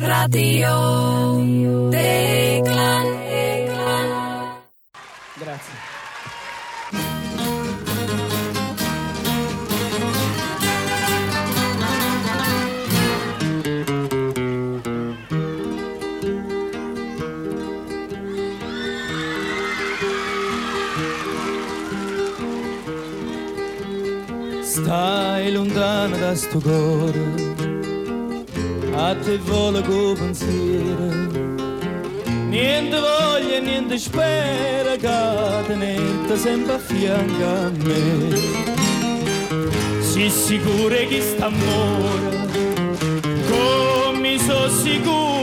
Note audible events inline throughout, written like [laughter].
Radio Deglan Grazie. Stai lontano da sto cuore, a te vola con pensiero. Niente voglia, niente spera, che tenete sempre a fianco a me. Si sicuro che sta amore, come so sicure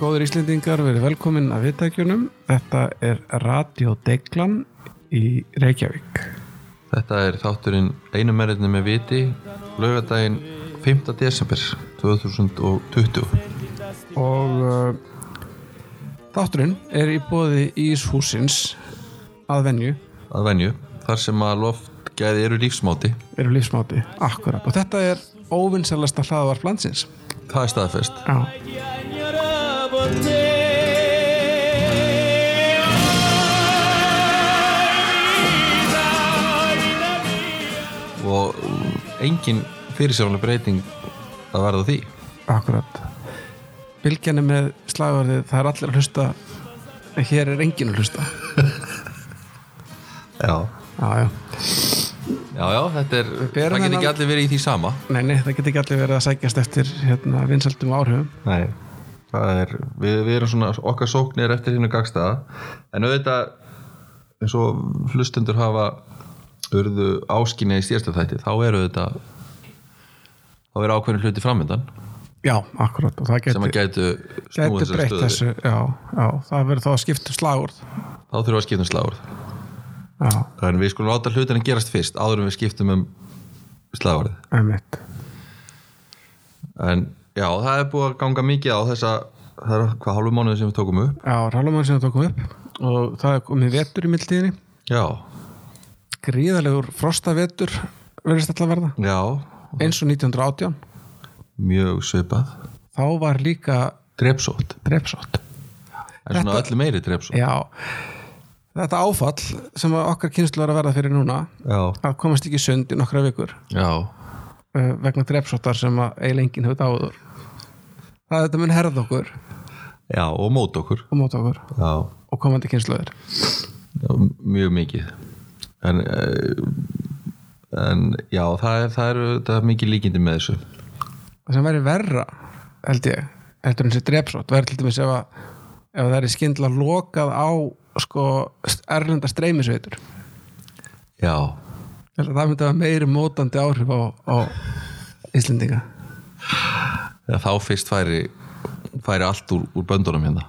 Góður Íslendingar, verið velkomin að viðtækjunum. Þetta er Radio Deglan í Reykjavík. Þetta er þátturinn einu mennirni með viti laugadaginn 5. desember 2020 Og uh, þátturinn er í bóði Íshúsins að venju, að venju þar sem að loftgæði eru lífsmáti eru lífsmáti, akkurat. Og þetta er óvinnselasta hlaðvarp landsins. það er staðfest Já. Og engin fyrirsjánuleg breyting að verða því Akkurat. Bylgjan er með slagverðið, það er allir að hlusta, en hér er enginn að hlusta. [laughs] já, Já, já. já, já þetta er það get þennan- ekki allir verið í því sama Nei, nei, það getur ekki allir verið að sækjast eftir hérna, vinsaldum áhrifum. Nei, er við, við erum svona, okkar sóknir eftir hinnu gagstaða en auðvitað eins og hlustundur hafa urðu áskynja í stjórsta þætti þá eru auðvitað þá eru ákveðin hluti framöndan Já, akkurat. Og það sem að getur, þessari breytt þessu. Já, já, það verður þá að skipta um slagurð. þá þurfum við að skipta um slagurð Já, en við skulum láta hlutin að gerast fyrst áður en við skiptum um slagurð en já, það er búið að ganga mikið á þessa það er hvað hálfu mánuði sem við tókum upp? Já, rálumann sem það tókum upp. Og það er komið vetur í mildtíðinni. já, Gríðalegur frostavetur verðist alltaf verða. já, Eins og 1918. mjög svipað. Þá var líka drepsótt, drepsótt. en svona öllu meiri drepsótt. Já, þetta áfall sem okkar kynslu er að verða fyrir núna já, að komast ekki sund í nokkra vikur. Já, uh, vegna drepsóttar sem að eiginlega enginn hefur dáður er þetta mun herða okkur? Já, og mót okkur. Og móta okkur. Já, og komandi kynsluður já mjög mikið. En uh, en já, það er, það er, það er mikið líkindi með þessu. Það sem væri verra held ég, heldur en þessi drepsótt verður til dæmis ef að ef það er skindla lokað á sko erlenda streymisveitur. Já, að það myndi að meiri mótandi áhrif á, á Íslendinga já þá fyrst færi færi allt úr, úr böndunum hérna.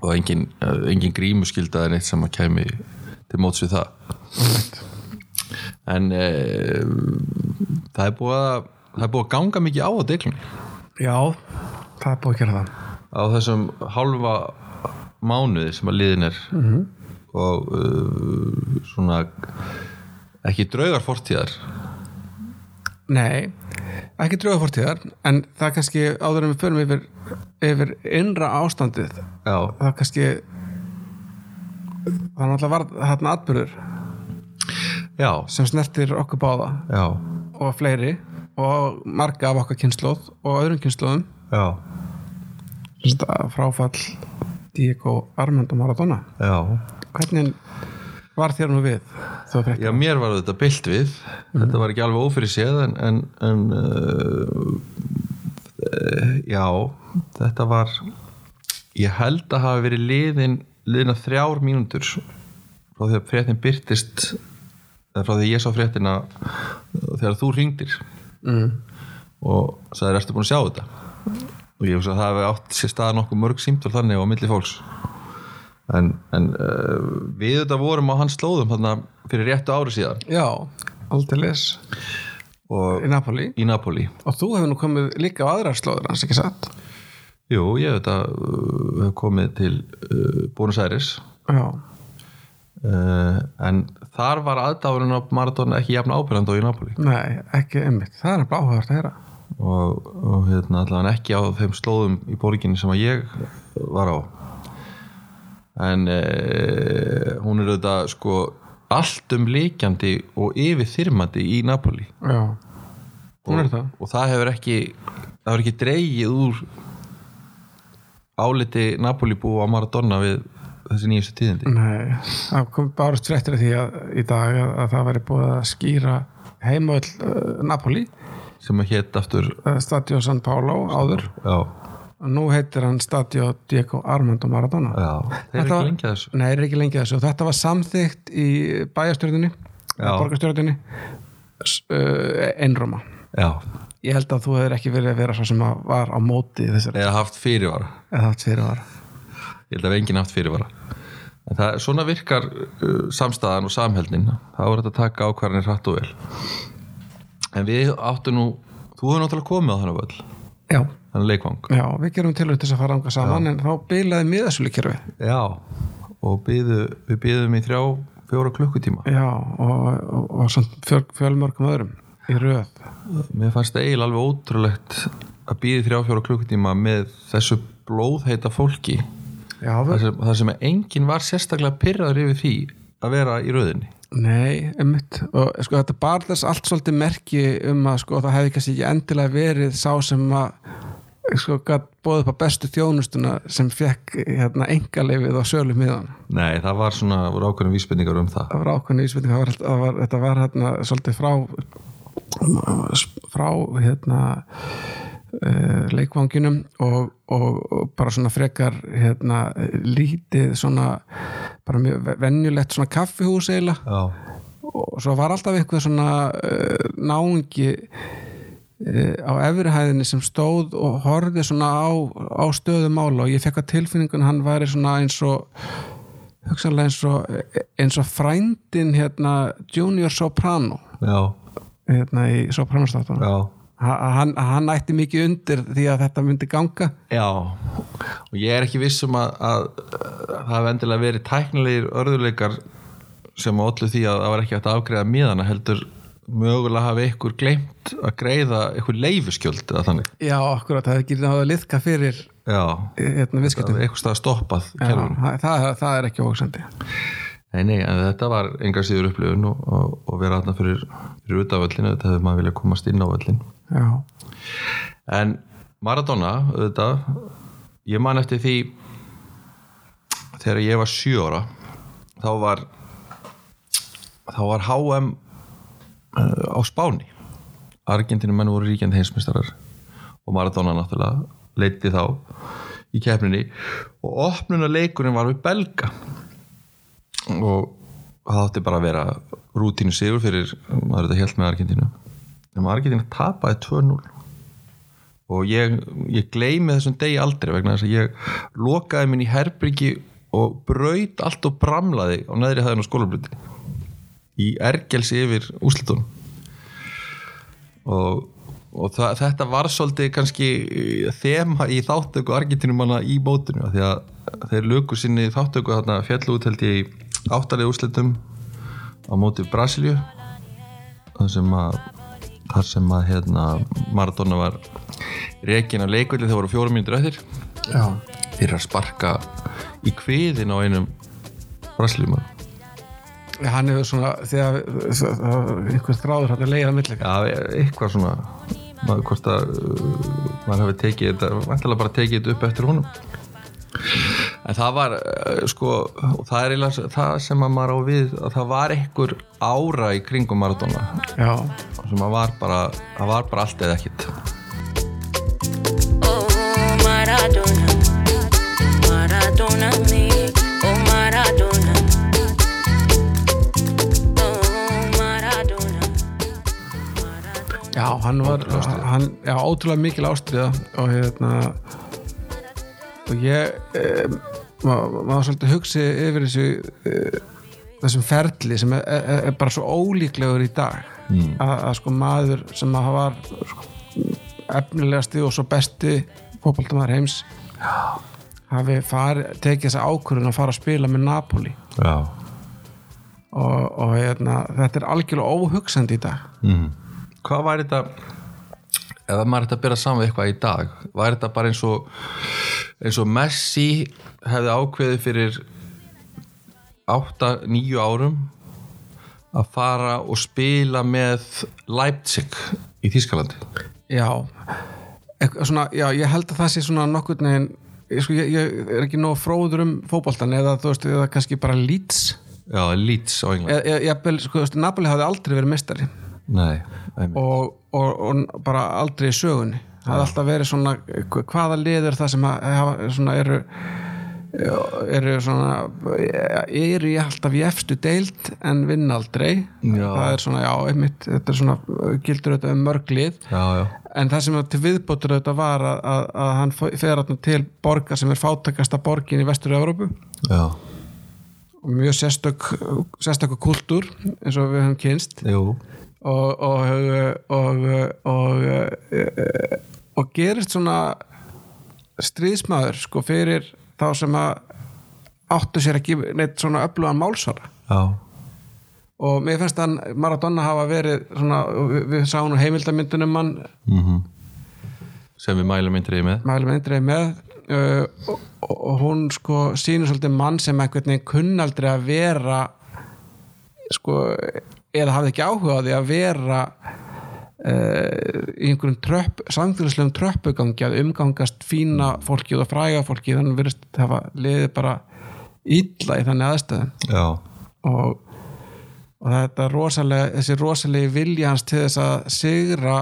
Og engin, eh, engin grímuskylda er neitt sem að kæmi til móts við það. En e, það er búið að það er búið að ganga mikið á á deglunni Já, það er búið að gera það. Á þessum hálfa mánuði sem að liðin er. -hmm. og uh, svona ekki draugar fortíðar Nei, ekki drauga fórtíðar en það er kannski áður en við förum yfir, yfir innra ástandið já, það er kannski það er náttúrulega varð þarna atbyrður já, sem snertir okkur báða já, og fleiri og marga af okkar kynnslóð og öðrum kynnslóðum fráfall Diego Armando Maradona. Hvernig var þér nú við já mér var þetta byllt við. Þetta var ekki alveg ófyrir séð en, en, en uh, uh, já þetta var ég held að hafa verið liðin liðina þrjár mínútur frá því að fréttin byrtist eða frá því að ég sá fréttina þegar þú ringdir mm. og sagðir ertu búin að sjá þetta? Og ég hugsa að það hefði átt sér stað nokkuð mörg símtöl þannig á milli fólks en, en uh, við þetta vorum á hans slóðum þarna fyrir réttu ári síðan. Já, aldeilis og í Napoli? í Napoli. Og þú hefur nú komið líka á aðrar slóður hans ekki satt? Jú, ég þetta uh, hef komið til uh, Já, uh, en þar var aðdáðurinn á Maradona ekki jafn ábyrjandi og í Napoli. Nei, ekki einmitt. Það er bara áhugast að heyra. Og, og hérna allavega ekki á þeim slóðum í borginni sem að ég var á en uh, hún er auðvitað sko allt um líkjandi og yfir þyrmandi í Napoli. Já, hún er og, það. og það hefur ekki það hefur ekki dreigið úr áliti Napoli búa á Maradona við þessi nýjustu tíðindi. Nei, það kom bárust fréttir af því að í dag að, að það væri búið að skýra heimöll uh, Napoli. Sem að hétt aftur uh, Stadio San Paolo áður. Já, og nú heitir hann Stadio Diego Armando Maradona. Já, þeir eru ekki var- lengi að þessu. Nei, er ekki lengi að þessu. Og þetta var samþykkt í bæjastjörðinni uh, einróma. Já, Ég held að þú hefur ekki verið að vera svo sem að var á móti þessari eða haft fyrirvara. Eða haft fyrir var ég held að enginn haft fyrirvara. En það, svona virkar uh, samstæðan og samheldnin. Þá er þetta að taka ákvarðanir hratt og vel. En við áttu nú þú hefur náttúrulega komið á þannig völl. Já, þannig leikvang. Já, við gerum til þess að fara anga saman en þá bilaði miðasölu kerfi já, og byðu, við byðum í þrjá fjóra klukkutíma. Já, og, og, og svona fjöl, fjölmörgum öðrum í röð. Mér fannst það eiginlega alveg ótrúlegt að býði þrjá fjóra klukkutíma með þessu blóðheita fólki. Já, þar við, sem, þar sem enginn var sérstaklega pyrraður yfir því að vera í rauðinni nei, einmitt. Og sko þetta bar þess allt svolítið merki um að sko það hefði kannski ekki endilega verið sá sem að sko bóðið upp á bestu þjónustuna sem fekk hérna engalefið á sölu miðan nei, það var svona, voru ákveðin vísbendingar um það. Það var ákveðin ísveiting það var, þetta var hérna svolítið frá frá hérna uh, leikvanginum og, og, og bara svona frekar hérna lítið svona bara mjög venjulegt svona kaffihús eiginlega. Og svo var alltaf einhver svona náungi uh, á efrihæðinni sem stóð og horfði svona á, á stöðu mála og ég fekk að tilfinningun hann væri svona eins og hugsanlega eins og, eins og frændin hérna Junior Soprano. Já, hérna í Sopranostátunum hann, hann ætti mikið undir því að þetta myndi ganga. Já, og ég er ekki viss um að, að, að það hefði endilega verið tæknilegir örðuleikar sem allu því að það var ekki hægt að afgreða miðana heldur mögulega hafi ykkur gleymt að greiða ykkur leifuskjöld eða þannig. Já, akkurat, það hefði ekki náðu að liðka fyrir Já, hérna var eitthvað stað stoppað Já, það, það, það er ekki óksandi Nei, nei, en þetta var enga síður upplifun og, og, og vera þarna fyrir, fyrir utaföllinu, þetta hefði maður vilja komast inn á völlin Já, En Maradona, auðvitað, ég man eftir því þegar ég var sjö ára þá var þá var HM á Spáni. Argentinu menn voru ríkjandi heimsmyndstarar og Maradona náttúrulega leiti þá í keppninni. Og opnunuleikurinn var við Belga. Og það átti bara að vera rútínu sigur fyrir maður þetta helt með Argentinu en Argentina tapaði 2-0 og ég, ég gleymi þessum degi aldrei vegna þess að ég lokaði minn í herbyrgi og braut allt og bramlaði á neðri hæðin á skólablutin í ergelsi yfir úslitunum og, og það, þetta var svolítið kannski þema í þáttöku Argentinumanna í bótinu af því að þeir löku sinni þáttöku þarna fjallu út held ég í áttalegi úslitum á móti Brasilju þar sem að þar sem að hérna, Maradona var rekin af leikvöldi þegar voru fjórum mínútur já, fyrir að sparka í kviðin á einum brasilíumar hann hefur svona þegar einhver þráður hann að leiða millega Já, eitthvað svona maður, hvort að uh, maður hafi tekið þetta vantilega bara tekið þetta upp eftir honum. En það var uh, sko, og það er eiginlega það sem að maður á við, að það var einhver ára í kringum Maradona Já, sem var bara, það var bara allt eða ekkit hann var hann, já, ótrúlega mikil ástriða og hérna og ég um, maður maður svolítið hugsi yfir þessu uh, þessum ferli sem er, er, er bara svo ólíklegur í dag. Mm. að, að sko maður sem að var sko, efnilegasti og svo besti fótboltamæður heims hafi farið, tekið þessa ákvörðun að fara að spila með Napoli. Já, og, og hérna, þetta er algjörlega óhugsandi í dag. Mm. Hvað var þetta ef maður ætti að byrja saman við eitthvað í dag var þetta bara eins og eins og Messi hefði ákveðið fyrir 8-9 árum að fara og spila með Leipzig í Þýskalandi? Já, svona, já, ég held að það sé svona nokkurn veginn ég, sko, ég, ég er ekki nóg fróður um fótboltan eða þú veist, eða kannski bara Leeds. Já, Leeds á England eða, eða, eða, sko, þú veist, Napoli hafði aldrei verið mestari nei, og, og, og bara aldrei í sögunni. Það hafði alltaf verið svona hvaða liður það sem hafa, svona eru eru svona eru ég alltaf í efstu deild en vinn aldrei. Já. það er svona, já, einmitt þetta er svona, gildur þetta um mörg lið. Já, já, en það sem til viðbótur þetta var að, að, að hann fer til borgar sem er fátakasta borgin í vestur Európu já, og mjög sérstök sérstöku kultúr eins og við höfum kynst jú og og, og, og, og, og gerist svona stríðsmaður sko fyrir þá sem að áttu sér ekki neitt svona öflugan málsvara já, og mér finnst hann Maradona hafa verið svona, við, sáum heimildamyndunum mann mhm. Sem við mælum myndrið með. Mælum eindrið með. Uh, og, og hún sko sýnir svolítið mann sem einhvern veginn kunnaldri að vera sko eða hafði ekki áhuga á því að vera uh, í einhverjum tröpp, samfélagslegum tröppugangi að umgangast fína fólkið og fræga fólkið þannig virðist hafa liðið bara illa í þannig aðstöðum og, og þetta rosalega, þessi rosalegi vilja hans til þess að sigra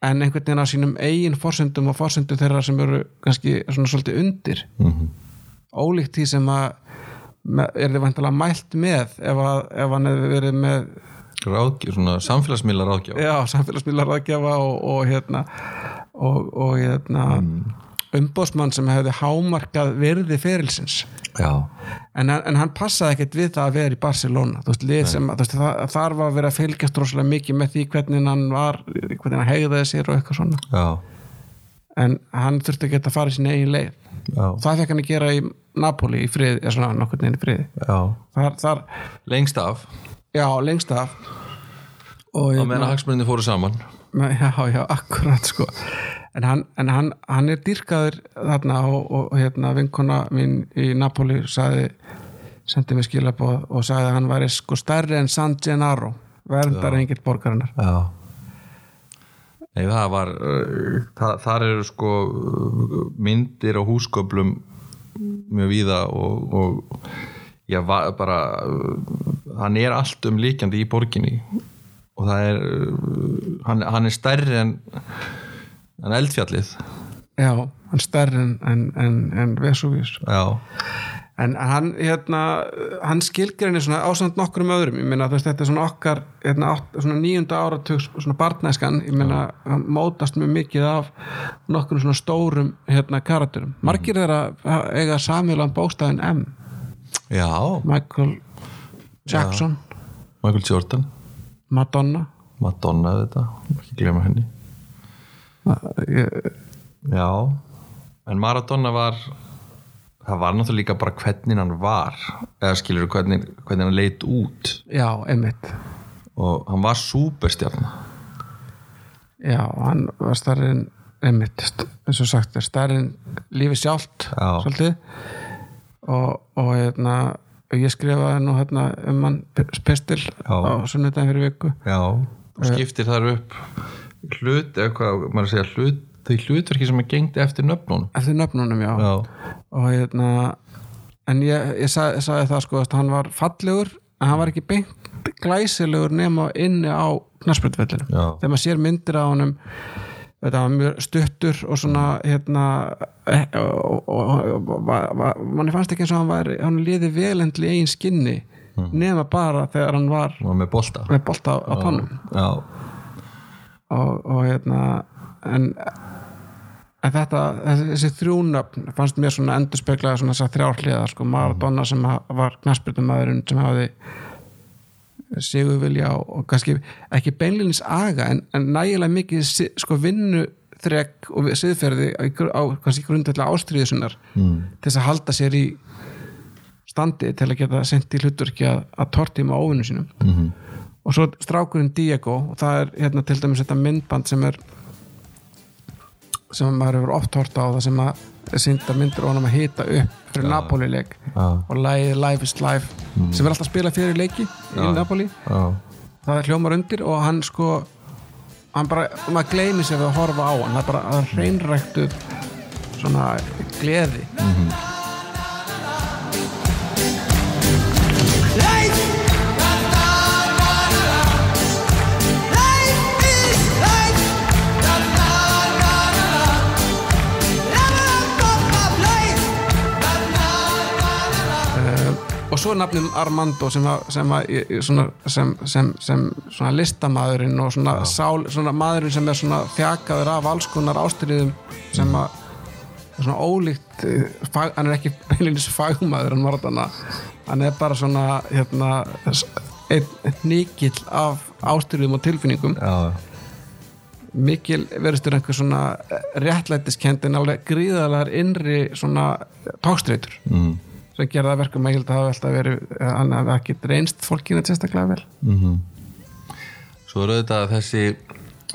en einhvern veginn á sínum eigin forsendum og forsendum þeirra sem eru kannski svona svolítið undir. Mhm. Ólíkt því sem að er þið vantilega mælt með ef, að, ef hann hefur verið með ráðgjöf, svona samfélagsmiðla ráðgjöf já, samfélagsmiðlar aðgjafa og, og hérna og, og hérna umbóðsmann sem hefði hámarkað virði ferilsins. Já, en, en hann passaði ekkert við það að vera í Barcelona. Þú veist, lið sem, þú veist, það, þar var að vera að fylgjast rosalega mikið með því hvernig hann var hvernig hann hegðaði sér og eitthvað svona. Já, en hann þurfti ekki að fara í sinni eigin leið. Já, það fekk hann að gera í Napoli í friði, eða svona nokkurn veginn í friði já. þar, þar lengst af. já, lengst af. Og á meðan hagsmunni fóru saman. Með, já, já, akkurat sko. En hann, en hann, hann er dýrkaður þarna og, og hérna vinkona mín í Napoli sagði sendi mig skilabóð og sagði að hann væri sko stærri en San Gennaro verndar engill borgarinnar já. Nei, það var uh, það, þar eru sko myndir á húsköplum mjög víða og, og já, bara hann er allt um líkjandi í borginni. Og það er hann, hann er stærri en en eldfjallið. Já, hann stærri en, en, en, en Vesuvius já, en hann, hérna, hann skilgrinni svona ásand nokkrum öðrum. Ég meina þú veist þetta er svona okkar hérna, nýjunda áratug svona barnæskan. Ég meina hann mótast mjög mikið af nokkrum svona stórum hérna karakterum. Margir þeirra eiga samílan bókstæðin M. Já. Michael Jackson. Michael Jordan, Madonna. Madonna þetta. Ekki glemma henni. Ég, já, en Maradona var það var náttúrulega líka bara hvernig hann var eða skilur hvernig, hvernig hann leit út. Já, einmitt. Og hann var súperstjarn já, hann var stærri en einmitt, eins og sagt stærri en lífi sjálft Já. svolítið. Og, og hérna ég skrifaði nú hérna um hann pistil á sunnudaginn fyrir viku. Já, og skiptir þar upp hlut, eða hvað maður að segja hlut, þau hlutverki sem hann gengdi eftir nöfnunum. Eftir nöfnunum, já, já, og hérna en ég, ég sagði, sagði það sko að hann var fallegur en hann var ekki beint glæsilegur nema inni á knarsbyrðvellinu Já. þegar maður sér myndir á honum þetta var mjög stuttur og svona hérna eh, og, og, og, manni fannst ekki eins og hann var hann liði velendli í eigin skinni nema bara þegar hann var með bolta. með bolta á, og, og hérna en en þetta, þessi, þrjúnöfn fannst mér svona endur speklaði svona þessar þrjárhliðar sko, Maradona sem var knaspirtumæðurinn sem hafði sigur vilja og, kannski ekki beinlinis aga en, en nægilega mikið sko vinnu þrek og siðferði á, á kannski grundvellega ástriðusunar mm. til þess að halda sér í standi til að geta sendt í hlutverki að, að tortíma óvinnu sínum -hmm. og svo strákurinn Diego og það er hérna til dæmis þetta myndband sem er sem maður hefur oft hort á það sem að sínda myndir og hann að hita upp fyrir Napoli leik. Já. og lagið Life is Life sem er alltaf að spila fyrir leiki í Napoli. Það er hljómar undir og hann sko hann bara, maður gleymi sér að horfa á hann. Það er bara að hreinræktu svona gleði og svo er nafnum Armando sem, að, sem, að, svona, sem, sem, sem svona listamaðurinn og svona, sál, svona maðurinn sem er svona þjakaður af alls konar ástriðum sem að svona ólíkt eh, fag, hann er ekki beinlinis fagmaður hann var þarna. Hann er bara svona hérna, einn nýkill af ástriðum og tilfinningum. Já, mikil verðistur einhver svona réttlætiskendin alveg gríðalega innri svona tókstreitur mm. Sem gerða verkum að ég held að hafi alltaf verið hann hafi ekki reynst fólkinu sérstaklega vel. Svo er auðvitað þessi,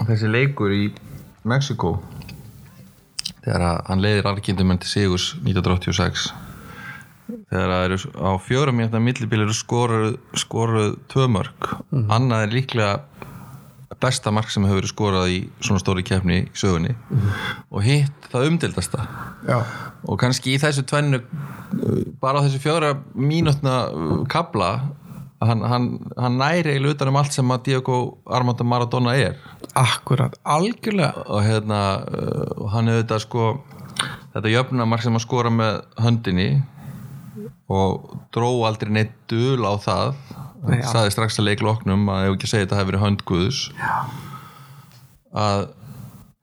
þessi leikur í Mexiko þegar að hann leiðir Argentumenn til Sigurs 1986 þegar það eru á fjóra mínúta millibíl eru skoruð, skoruð tvö mörg annað er líklega besta mark sem hefur verið skorað í svona stóri keppni í sögunni og hitt það umdildasta já, og kannski í þessu tvennu bara á þessu fjóra mínútna uh, kabla hann, hann, hann næri eiginlega utan um allt sem að Diego Armando Maradona er. Akkurat, algjörlega. Og hérna og hann er þetta sko þetta jöfnumark sem að skora með höndinni og dró aldrei neitt dul á það. Nei, hann saði strax að leikloknum að ef ekki segja þetta hefur verið hönd Guðs. Að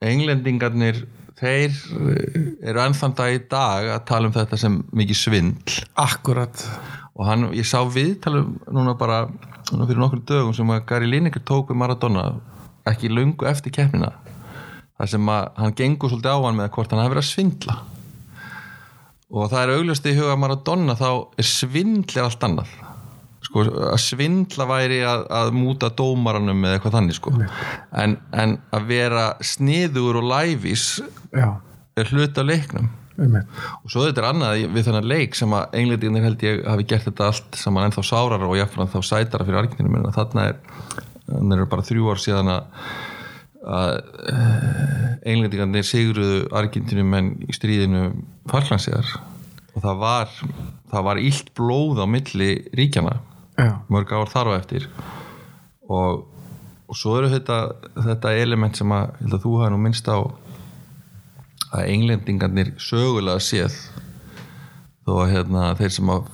englendingarnir þeir uh, eru ennþann dag í dag að tala um þetta sem mikið svindl. Akkurat, og hann, ég sá viðtalum núna bara núna fyrir nokkur dögum sem að Gary Lineker tók við Maradona ekki löngu eftir keppnina. Þar sem að hann gengur svolítið á hann með hvort hann hafi verið að svindla og það er augljóst í huga Maradona þá er svindl er allt annað. Sko, að svindla væri að, að múta dómaranum eða eitthvað þannig sko. En, en að vera sniður og læfís er hlut af leiknum. Um og svo þetta er annað við þennan leik sem að englendinir held ég hafi gert þetta allt saman ennþá sárara og jafnfram þá sætara fyrir Argentinum en þarna er þannig eru bara þrjú ár síðan að að englendingarnir sigruðu Argentinum en í stríðinu farklansíðar og það var það var illt blóð á milli ríkjana já, mörg ár þar á eftir. Og, og svo eru þetta, þetta element sem að, að þú hafa nú minnst á að englendingarnir sögulega séð. Þó að hérna, þeir sem að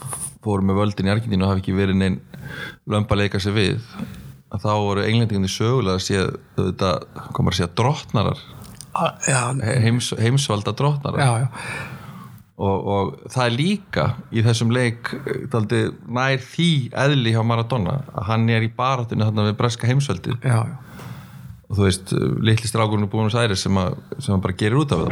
fóru með völdin í Argentínu hafi ekki verið neinn lömba leika sig við að þá voru englendingarnir sögulega séð þetta, komar að segja, drottnarar. Já, heims, heimsvalda drottnarar. Já, já. og, og það er líka í þessum leik eh, daldi, nær því eðli hjá Maradona að hann er í barátunni þarna við breska já. og þú veist, eh, litli strákurinn er búin að sem, að, sem að bara gerir út af það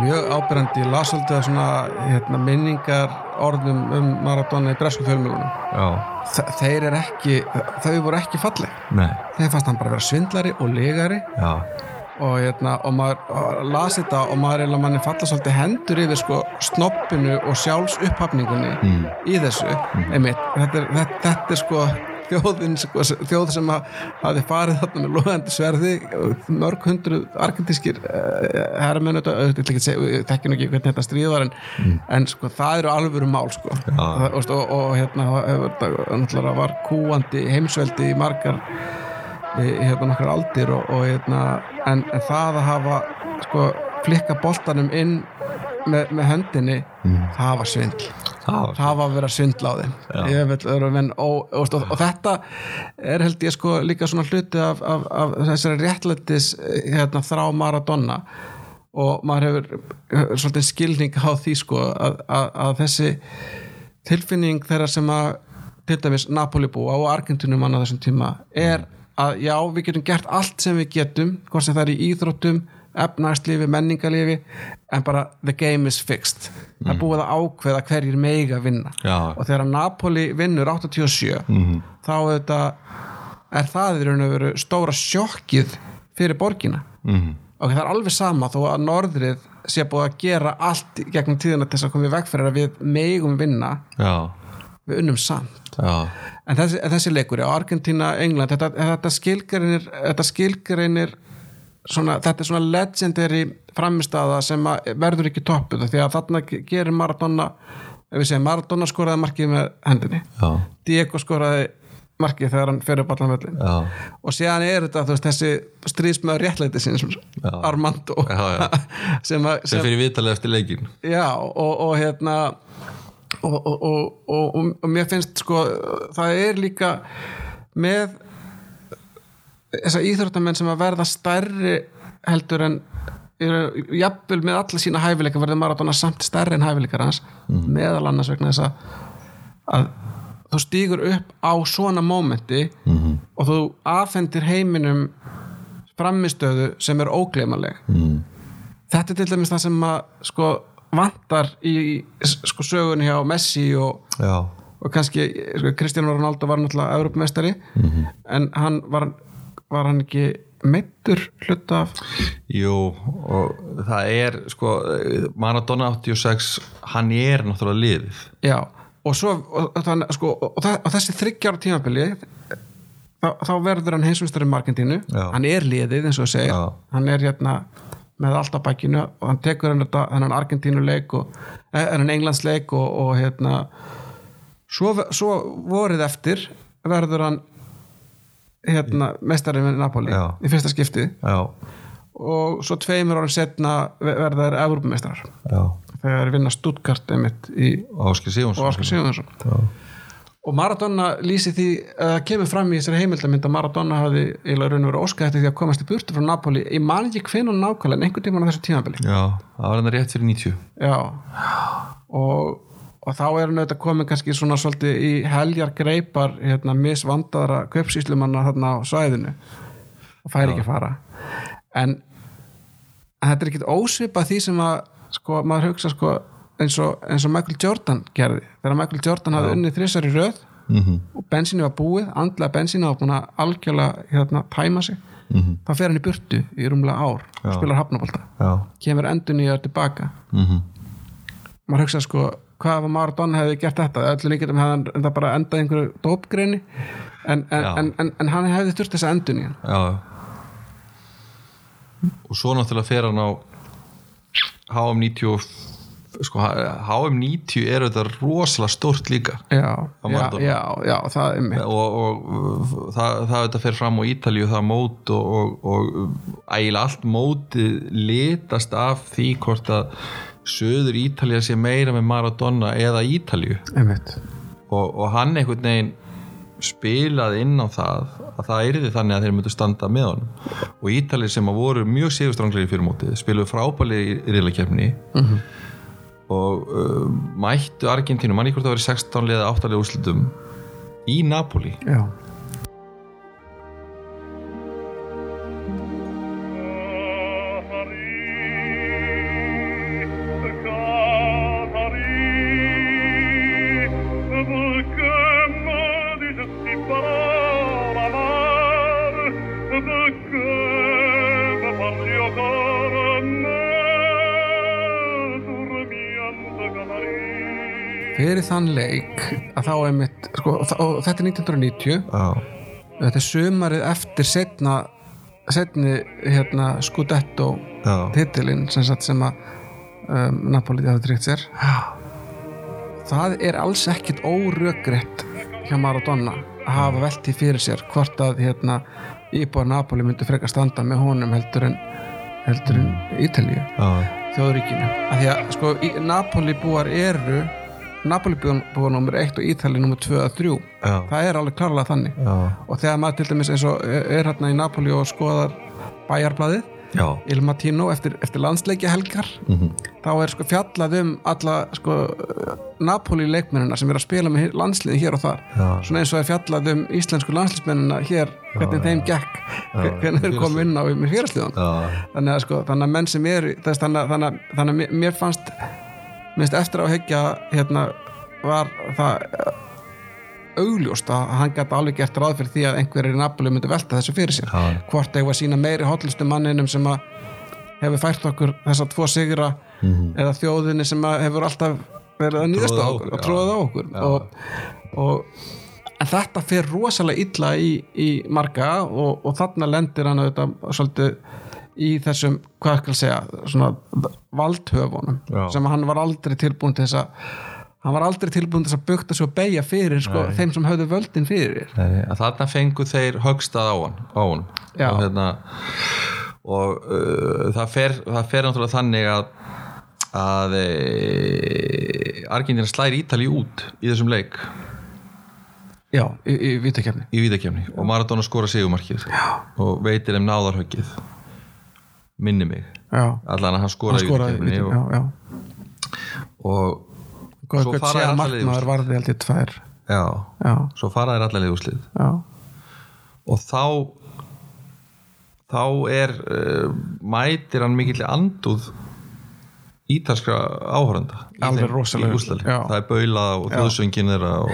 gol, mjög ábyrrandi, ég las að svona hérna, minningar orðum um Maradona í bresku fjölmjölunum þeir eru ekki, þau voru ekki falleg. Nei, þeir fannst hann bara vera svindlari og legari. Já. Og, hérna, og maður og las þetta og maður er manni falla svolítið hendur yfir sko snoppinu og sjálfs upphafningunni í þessu. Einmitt, þetta, er, þetta, þetta er sko þjóðin, sko, þjóð sem að hafi farið þarna með loðandi sverði mörg hundru argentískir uh, herramenn, þetta tekki nú ekki hvernig þetta stríð var en, en sko það eru alvöru mál sko. Það, og, og, og hérna var kúandi heimsveldi í margar hérna nokkar aldir og, og hérna, en, en það að hafa sko, flikka boltanum inn með, með höndinni það var svindl það var að svindl á þeim. Menn og, og, og, og þetta er held ég sko líka svona hluti af, af, af þessari réttlættis hérna, þrá Maradona. Og maður hefur hefur svolítið skilning á því sko að, að, að þessi tilfinning þeirra sem að til dæmis Napoli búa og Argentinum manna þessum tíma er að já, við getum gert allt sem við getum hvort sem það er í íþróttum efnarslífi, menningarlífi en bara the game is fixed. Það er búið að ákveða hverjir meiga vinna. Já. og þegar Napoli vinnur 87 þá þetta er það í raun og veru stóra sjokkið fyrir borgina. Mhm. og það er alveg sama þó að norðrið sé búið að gera allt gegnum tíðina til þess að koma í veg fyrir að við megum vinna. Já, við unnum samt. Já, en þessi, þessi leikur á Argentina, England þetta, þetta skilgreinir svona, þetta er svona legendary framistaða sem verður ekki toppuð því að þarna gerir Maradona ef við segjum Maradona skoraði markið með hendinni. Já, Diego skoraði markið þegar hann fer upp allan völlin já, og síðan er þetta veist, þessi stríðsmöður réttlæti sinns Armando Já, já. [laughs] sem, að, sem fyrir vitalið eftir leikin já og, og hérna og, og, og, og, og mér finnst sko það er líka með þessa íþróttamenn sem að verða stærri heldur en jafnvel með alla sína hæfileika verður Maradona samt stærri en hæfileikar hans meðal annars vegna þess að, þú stígur upp á svona mómenti -hmm. og þú afhendir heiminum framistöðu sem er ógleymanleg mm. þetta er til dæmis það sem að sko vantar í sko sögun hjá Messi og, og kannski sko, Kristján Ronaldo var náttúrulega Evropamestari -hmm. en hann var, var hann ekki meittur hluta af jú og það er sko Maradona 86 hann er náttúrulega liðið já og svo og, þann, sko, og, og, þessi þryggjára tímabili þá, þá verður hann heimsumstari Markentínu Já. hann er liðið eins og segir Já. hann er hérna með allt á bakkinu og hann tekur hann þetta hennan Argentínuleik og eh, hennan Englandsleik og, og hérna svo, svo vorið eftir verður hann hérna mestarinn með Napoli Já. í fyrsta skipti. Já, og svo tveimur árum setna verða þær Evropamestrar já, þegar þeir vinna Stuttgart einmitt í og Óskar Sigurðarsson og Maradona lýsi því að það kemur fram í þessari heimildamind að Maradona eiginlega raun og verið óskað eftir því að komast í burtu frá Napoli. Ég man ekki hvenær nákvæmlega en einhvern tímann á þessu tímabili. Já, það var hann rétt fyrir 90 já. Og, og þá er hann auðvitað komin kannski svona svolítið í heljar greipar hérna misvandaðra kaupsýslumanna þarna á svæðinu. Og fær ekki að fara. En, en þetta er ekkit ósvipað því sem að sko, maður hugsa sko eins og, eins og Michael Jordan gerði. Þegar Michael Jordan hafði unnið þrissar í röð -hmm. og bensínu var búið andlega bensínu var búin að algjörlega hérna, tæma sig -hmm. þá fer hann í burtu í rúmlega ár og spilar hafnabólta já, kemur endur nýjar tilbaka mhm, maður hugsa sko hvað var Maradona hefði gert þetta? Öllu líkjum hefði hann enda bara endað í einhverju dópgreini en, en, en, en, hann hefði þurft þess að endur nýjan já. Og svo náttúrulega fer hann á HM 90 og sko, HM 90 er þetta rosalega stórt líka. Já, já, já, já, það er mitt. Og, og það, það þetta fer fram á Ítalíu það mót og, og, og ægilega allt mótið litast af því hvort að söður Ítalía sé meira með Maradona eða einmitt. Og, og hann einhvern veginn spilaði inn á það að það yrði þannig að þeir myndu standa með honum. Og Ítalir sem að voru mjög sigurstranglega í fyrirmótið spiluðu frábælið í riðlakefni og uh, mættu Argentínu, manni hvort það var í 16 liða 8 liða úrslutum í Napoli. Já, fyrir þann leik að þá er mitt sko, og, þetta er 1990 Já, þetta er sumarið eftir setna setni hérna Scudetto já, titilinn sem, sem að um, Napoli hafi tryggt sér. Það er alls ekkit órökrétt hjá Maradona að hafa velti fyrir sér hvort að hérna, íbúar Napoli myndi frekar standa með honum heldur en heldur en Ítalíu já, þjóðríkinu. Af því að sko Napoli búar eru Napoli búar nummer 1 og Ítali nummer 2 að 3 Já. það er alveg klárlega þannig. Já, og þegar maður til dæmis eins og er er hérna í Napoli og skoðar bæjarblaðið já, Il Matino eftir, eftir landsleikja helgar Mhm. þá er sko fjallað um alla sko Napoli leikmennina sem er að spila með landsliðin hér og þar. Já. svona eins og er fjallað um íslensku landsliðsmennina hér hvernig þeim gekk hvernig þeir kom inn á með fyrirslíðan já, þannig að sko þannig að menn sem eru þess, þannig, þannig, þannig að mér fannst minnst eftir að hekja hérna var það eh, augljóst að hann gæti alveg gert ráð fyrir því að einhverjir í Napoli myndi velta þessu fyrir sér Já. hvort að sína meiri hotlustu manninum sem að hefur fært okkur þessa tvo sigra eða þjóðinni sem að hefur alltaf verið að nýðast á okkur og tróðið á okkur Já. og, og þetta fer rosalega illa í, í marga og, og þarna lendir hann auðvitað svolítið í þessum, hvað skal segja svona valdhöfunum Já. sem hann var aldrei tilbúin til þess að hann var aldrei tilbúin til þess að bukta og beigja fyrir sko, þeim sem höfðu völdin fyrir Nei, þarna fengu þeir högstað á hann, á hann. Já. og, hérna, og uh, það, fer, það fer náttúrulega þannig að að e, Argentina slæri Ítali út í þessum leik. Já, í, í vítakefni í vítakefni og Maradona skora sigumarkið og veitir þeim náðarhöggið minni mig. Allan að hann hann skoraði í skoraði vítakefni og, já, já. Og Góð, Svo hvað fara sé þeir að alla leið í markmaður úrslit. varði held ég tvær. Já, já, svo fara þeir allavega úrslið og þá þá er uh, mætir hann mikill andúð ítalskra áhörenda í Alveg rosalega. í það er baula og þjóðsöngin þeirra og,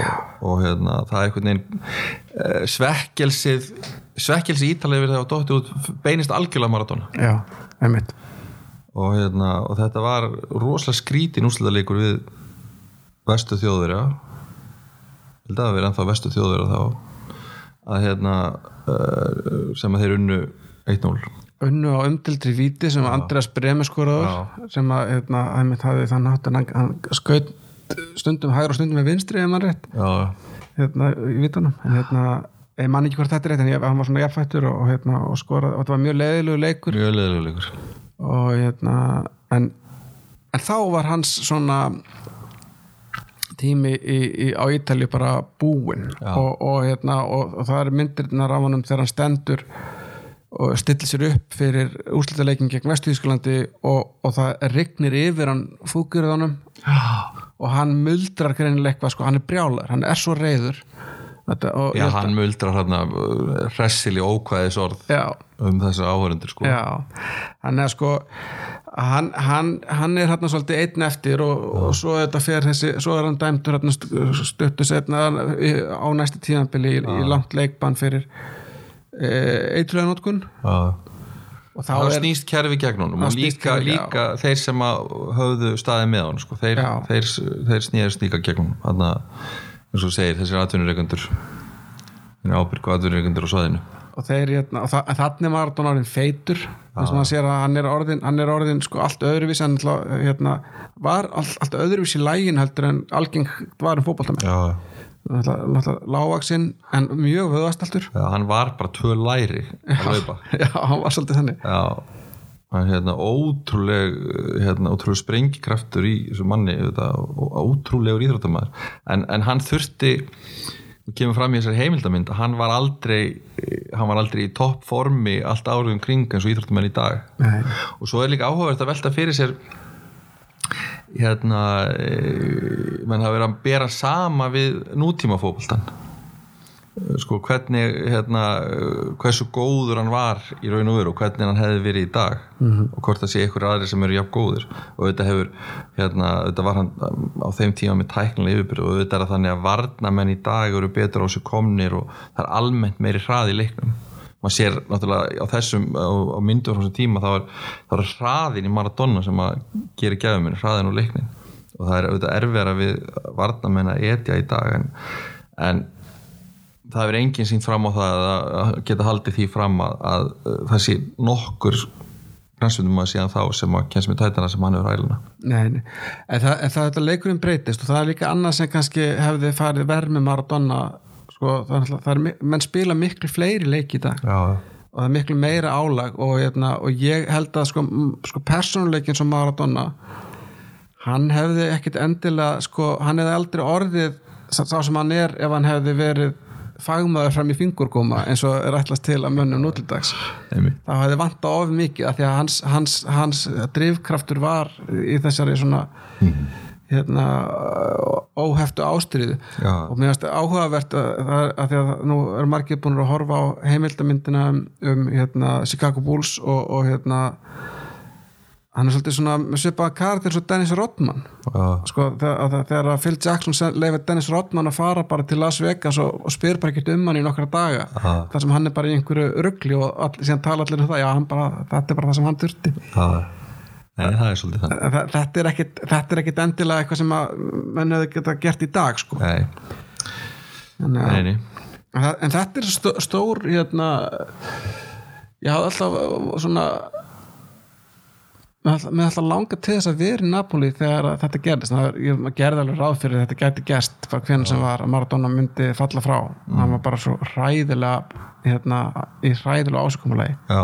og hérna, það er einhvern veginn uh, svekkelsið svekkelsi ítalið við það og dótti út beinist algjörlega Maradona já, einmitt. Og, hérna, og þetta var rosalega skrítin úrslitaleikur við vestu þjóðverja. Held að það verið ennþá vestu þjóðverja þá. Að hérna uh, sem að þeir unnu 1-0 unnu á umdildri víti sem Andreas Breme skoraður sem að hérna, einmitt hafði þann hátt en hann, skaut stundum hægur og stundum með vinstri ef maður rétt. Já, hérna, í vítunum. En hérna, ég man ekki hvort þetta er rétt en ég, hann var svona jafnfættur og, hérna, og skoraði og þetta var mjög leiðilegu leikur. Mjög leðilega leikur. Og hérna en, en þá var hans svona tími í, í, á Ítalju bara búinn. Og, og, hérna, og, það er myndirnar af honum þegar hann stendur og stillir sér upp fyrir úrslitaleikin gegn Vestíðsklandi og, og það rignir yfir hann fúkurðanum og hann muldrar greinilega eitthvað sko, hann er brjálar, hann er svo reyður Þetta, já, að- hann muldrar hérna hressili ókvæðis orð já, um þessu áhörundur sko. Hann er sko hann, hann, hann er hérna svolítið einn eftir og, og svo þetta fer þessi, svo er hann dæmdur hérna setna á næstu tíðanbili í, í langt leikbann fyrir e, eitruðanótkun Já. og þá þá er snýst kerfi gegn honum Það og líka, kerfið, já. líka þeir sem að höfðu staðið með honum sko. þeir, þeir, þeir snýðast líka gegn honum þannig að eins og segir þessir atvinnureikundur ábyrgu atvinnureikundur á svaðinu og þeir hérna, og þa þannig var hann orðin feitur. Þess að maður sér að hann er orðin, hann er orðin sko allt öðruvísi hann hérna, var allt, allt öðruvísi í lægin heldur en algeng var um náttúrulega lágvaksinn en mjög vöðvastaltur. Já, hann var bara tvö læri að laupa [laughs] já, hann var svolítið þannig. Já hann hérna ótrúleg hérna, ótrúleg sprengikraftur í þessu manni þetta, ótrúlegur íþróttamæður en, en hann þurfti kemur fram í þessari heimildamind hann var aldrei hann var aldrei í toppformi allt árið um kring eins og íþróttamenn í dag. Nei. og svo er líka áhugavert að velta fyrir sér hérna e, menn hafa verið að bera sama við nútíma fótboltan sko hvernig hérna, hversu góður hann var í raun og veru og hvernig hann hefði verið í dag -hmm. og hvort það sé ykkur aðri sem eru jafn góðir. Og þetta hefur hérna, þetta var hann á þeim tíma með tæknilega yfirbyrð og þetta er að þannig að varnamenn í dag eru betur á sig komnir og það er almennt meiri hraði í leiknum. Maður sér náttúrulega á þessum á, á myndu á þessum tíma þá er, þá er hraðin í Maradona sem að gera gæfuminn hraðin og leiknin og það er auðvitað erfiðara við varnamenn að etja í dag en, en það hefur enginn sínt fram á það að geta haldið því fram að, að, að það sé nokkur grænsvindum að síðan þá sem að kemst með tætana sem hann hefur hæluna Nei. En, það, það þetta leikurinn breytist og það er líka annað sem kannski hefði farið verð með Maradona sko, það er, það er, menn spila miklu fleiri leiki í dag. Já, og það er miklu meira álag og, hérna, og ég held að sko, sko persónuleikin sem Maradona hann hefði ekkit endilega sko, hann hefði aldrei orðið sá sem hann er ef hann hefði verið fagmaður fram í fingurgóma eins og er ætlast til að mönnum nútildags. Þá hefði vantað of mikið af því að hans, hans, hans drifkraftur var í þessari svona hérna óheftu ástriðu og mér finnst áhugavert að, að, að því að nú er margir búin að horfa á heimildamyndina um, um hérna, Chicago Bulls og, og hérna hann er svolítið svona með svipaða eins og Dennis Rodman. Já, sko, þegar, að, Phil Jackson leyfir Dennis Rodman að fara bara til Las Vegas og, og spyr bara ekkert um hann í nokkra daga Aha. þar sem hann er bara í einhverju ruggli og all, síðan tala allir um það, já, bara, þetta er bara það sem hann þurfti. Já. Nei, það er svolítið þannig. Þa- þetta er ekkit, þetta er ekkit endilega eitthvað sem að menn hefði geta gert í dag sko. Nei, en, nei, nei. En, það- en þetta er stó, stór hérna ég hafði alltaf svona mér mér alltaf langa til þess að vera í Napoli þegar að þetta gerðist. Það, ég gerði alveg ráð fyrir að þetta gæti bara hvernig sem var að Maradona myndi falla frá. Hann var bara svo hræðilega hérna, í hræðilega ásökumulegi Já,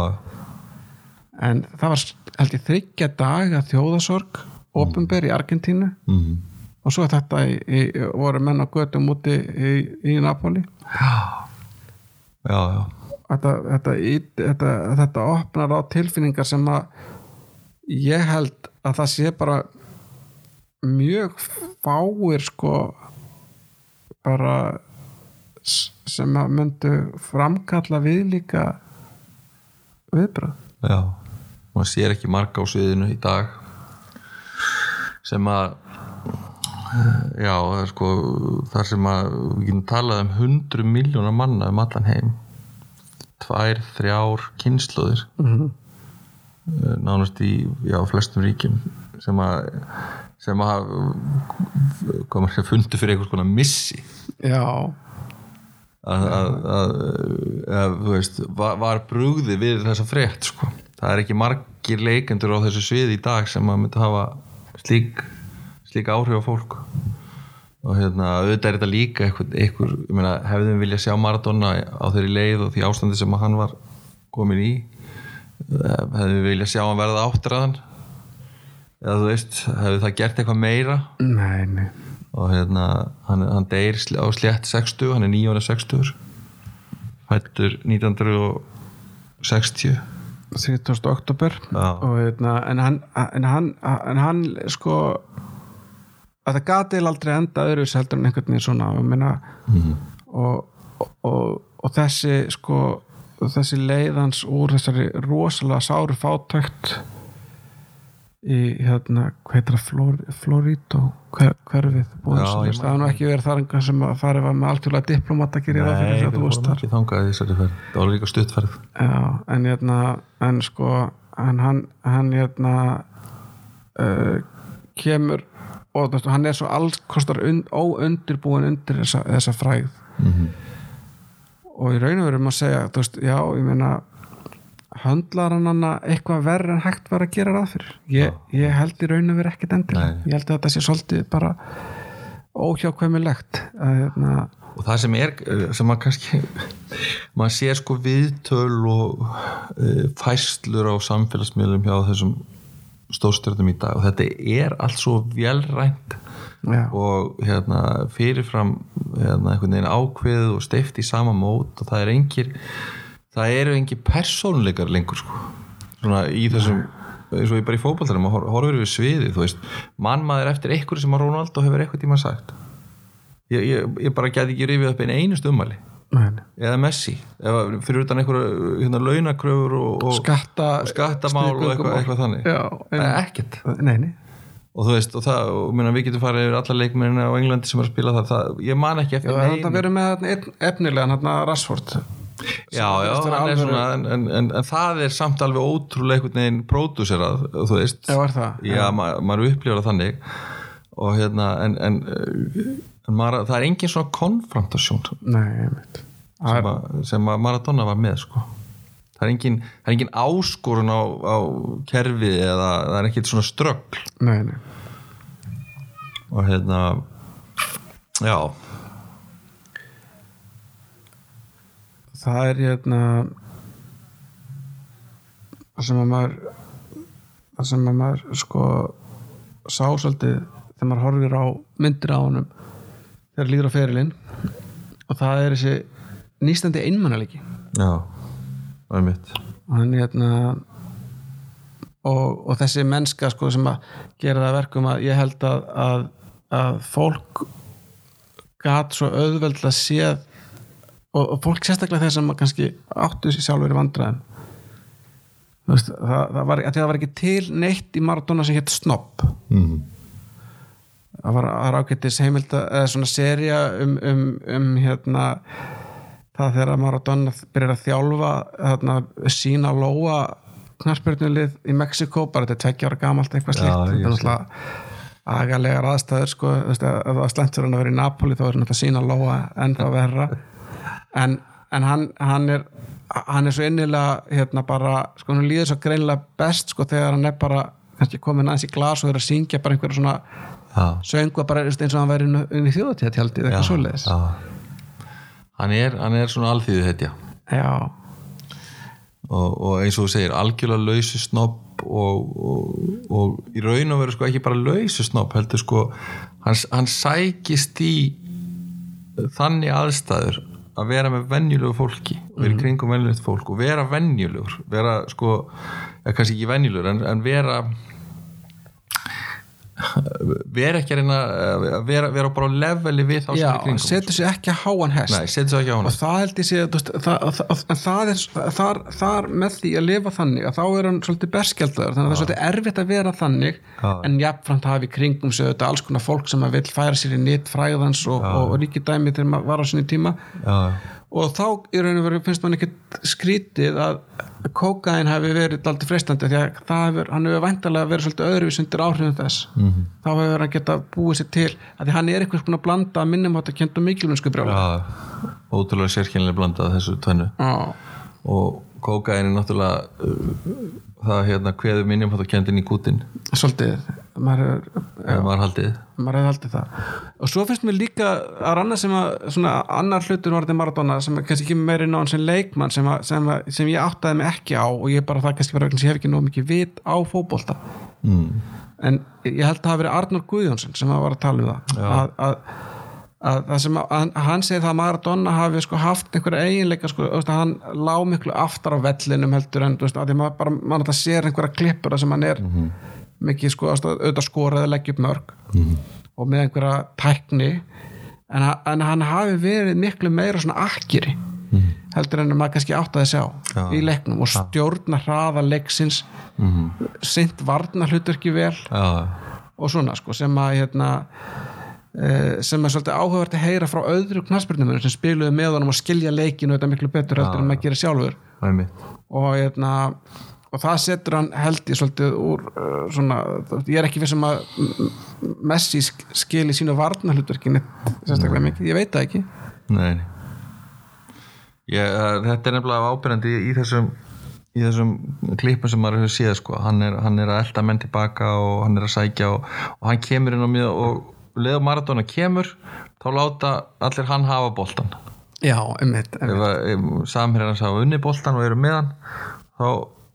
en það var held ég þryggja daga þjóðasorg ofinber í Argentínu. Mm. og svo þetta í, í, voru menn á götum úti í, í Napoli. Já, já. Þetta, þetta, í- þetta, þetta opnar á tilfinningar sem að ég held að það sé bara mjög fáir sko bara sem að myndu framkalla við líka viðbröð Já, maður sér ekki marga á sviðinu í dag sem að já, það er sko þar sem að við getum talað um hundru miljónar manna um allan heim. Tvær, þrjár kynnslóðir Mhm. Nánast í já, flestum ríkjum sem að sem að hvað maður fundu fyrir einhvers konar missi. Já, að, að, að, að veist, var, var brugði við þessa frétt sko. það er ekki margir leikendur á þessu sviði í dag sem að myndi hafa slík, slík áhrif á fólk. Og hérna auðvitað er þetta líka eitthvað ég meina, hefðum við viljað sjá Maradona á þeirri leið og því ástandi sem að hann var komin í hefðum við viljað sjá hann verða áttræðan eða þú veist, hefði það gert eitthvað meira? Nei, nei. Og hérna hann, hann deyr sl- á slétt 60 hann er 9 ára 60 fættur 1960 30. oktober og hérna, en hann en hann, en hann sko að það gati aldrei enda öðru heldur en einhvern veginn svona minna, og, og, og þessi sko þessi leiðans úr þessari rosalega sáru fátækt í hérna, hvað heitir það Flor, Florito, hver, hverfið ég það hafa nú ekki verið þar sem að farið var með algjörlega diplomata það fyrir að ekki þangað í þessari ferð. Það var líka stuttferð. En hérna en sko, en hann hann hérna uh, kemur og hann er svo alls kostar und, óundirbúin undir þessa, þessa fræð og í raun og veru maður segja, veist, já, ég meina höndlar hann hana eitthvað verður en hægt var að gera ráð fyrir. Ég, ég held í raun og veru endilega. Nei. ég held að þetta sé svolítið bara óhjákvæmilegt hérna og það sem er sem maður kannski maður sér sko viðtöl og uh, fæslur á samfélagsmiðlum hjá þessum stórstjörnum í dag. Og þetta er allt svo velrænt já, og hérna fyrirfram hérna, einhvern veginn ákveð og steift í sama mót og það er engir það eru engir persónleikar lengur sko. Svona í þessum eins og ég bara í fótballtarum og horfir við sviði þú veist, mann maður eftir einhverju sem að Ronaldo hefur eitthvað tíma sagt. Ég, ég, ég bara gæti ekki rifið upp einu einust nei. eða Messi, eða fyrir utan einhverju hérna, launakröfur og, og, skatta og skattamál og eitthvað, eitthvað þannig. Er ekkert. Nei, nei og þú veist, og það, og minna, við getum farið yfir alla leikmennina á Englandi sem er að spila það, það ég man ekki eftir það neinu. verður með efnilegan hérna Rashford. Já, já, er alvöru- svona en, en, en, en það er samt alveg ótrúlega einhvern veginn pródúserað, þú veist. Já, það? já, ma maður upplifir það þannig. Og hérna, en, en, en maður, það er engin svona konfrontasjón. Sem, Það sem að Maradona var með, sko það er engin, það er engin áskorun á, á kerfið eða það er ekkit svona ströggl Nei, nei. Og hérna já. Það er hérna það sem að maður það sem að maður sko sá svolítið þegar maður horfir á myndir á honum þegar líður á ferilinn. Og það er þessi nýstandi einmannalegi já, það er mitt og hann hérna og, og þessi mennska sko sem að gera það að verkum að ég held að, að, að fólk gat svo auðveldlega séð og, og fólk sérstaklega þeir sem að kannski áttu sér sjálfur í veist, það, það, var, að það var ekki til neitt í Maradona sem hétt Snobb mm. það var, það var ágættis heimild eða svona seria um, um, um hérna það þegar Maradona byrjar að þjálfa hérna, sína lóa knarspyrnulið í Mexiko bara þetta er tveggja ára gamalt eitthvað ég þetta er náttúrulega agalegar aðstæður sko, veist, ef það fyrir hann að vera í Napoli þá er náttúrulega sína lóa ennþá verra. En, en hann, hann er hann er svo innilega hérna bara, sko hann líður svo greinilega best sko þegar hann er bara kannski komin aðeins í glas og að syngja bara einhverja svona söngu bara eins og hann væri inn, í þjóðatíða tjaldið eitthvað svoleiðis. Hann er, hann er svona alþýðu hetja. Já, og, og eins og þú segir algjörlega lausu snobb og, og, og í raun og veru sko ekki bara lausu snobb heldur sko hann, hann sækist í þannig aðstæður að vera með venjulegu fólki vera í kringum venjulegt fólk og vera venjulegur vera sko, ja, kannski ekki venjulegur en, en vera vera ekki að reyna að vera, vera bara á leveli við þá sem í kringum setur sér ekki að háan hest. Nei, ekki og það held ég sé að þú veist, það, það, er þar, þar með því að lifa þannig að þá er hann svolítið berskjaldaður þannig að það er svolítið erfitt að vera þannig Já. en jafnframt hafi kringum sig þetta alls konar fólk sem að vil færa sér í nýtt fræðans og, og, og ríkidæmi þegar maður var á sinni tíma. Já, og þá í raun og veru finnst man ekki skrítið að kókain hafi verið aldrei freistandi því að hefur, hann hefur væntalega verið svolítið öðruvís undir áhrifum þess. -hmm. þá hefur hann geta búið sér til að því hann er einhvers konar blanda minnum átt að kenda mikilvænsku brjála já, ótrúlega sérkennilega blandað þessu tvennu. Og kókain er náttúrulega uh, það hérna kveður minnum að kendin í kútin svolítið maður, ef maður haldið. Maður haldið það. Og svo finnst mér líka að ranna sem að svona annar hlutur þetta Maradona sem kannski ekki meiri ná sem leikmann sem, að, sem, að, sem ég áttaði mig ekki á og ég bara það kannski þess að ég hef ekki nóg mikið vit á fótbolta. Mm. en ég held að það hafi verið Arnur Guðjónsson sem að var að tala um það. Að, að, að það að, að hann segir það að Maradona hafi sko haft einhverja eiginleika sko, að hann lá miklu aftar á vellinum heldur en veist, að maður bara mann þetta sér einhverja klippur sem hann er mikið sko, auðvitað skorað að leggja upp mörg og með einhverja tækni. En, en hann hafi verið miklu meira svona akkiri heldur en maður kannski áttaði að sjá Já. í leiknum og stjórna hraða leiksins sint varna hlutverki vel já, og svona sko sem að hérna sem er svolítið áhugavert að heyra frá öðru knaspirnumur sem spiluðu með honum og skilja leikinu þetta miklu betur heldur en maður gerir sjálfur. Og hérna og það setur hann held ég svolítið úr uh, svona, ég er ekki vissum að M- Messi sk- skili sínu varnarhlutverkinni sérstaklega mikið, ég veit það ekki. Nei. Ég, uh, þetta er nefnilega ábyrjandi í, í þessum í þessum klippum sem maður hefur séð sko. hann, er, hann er að elda menn tilbaka og hann er að sækja og, og hann kemur inn á mjög og leður Maradona kemur þá láta allir hann hafa boltan já, einmitt, einmitt. samherjar hans hafa unni boltan og eru með hann þá,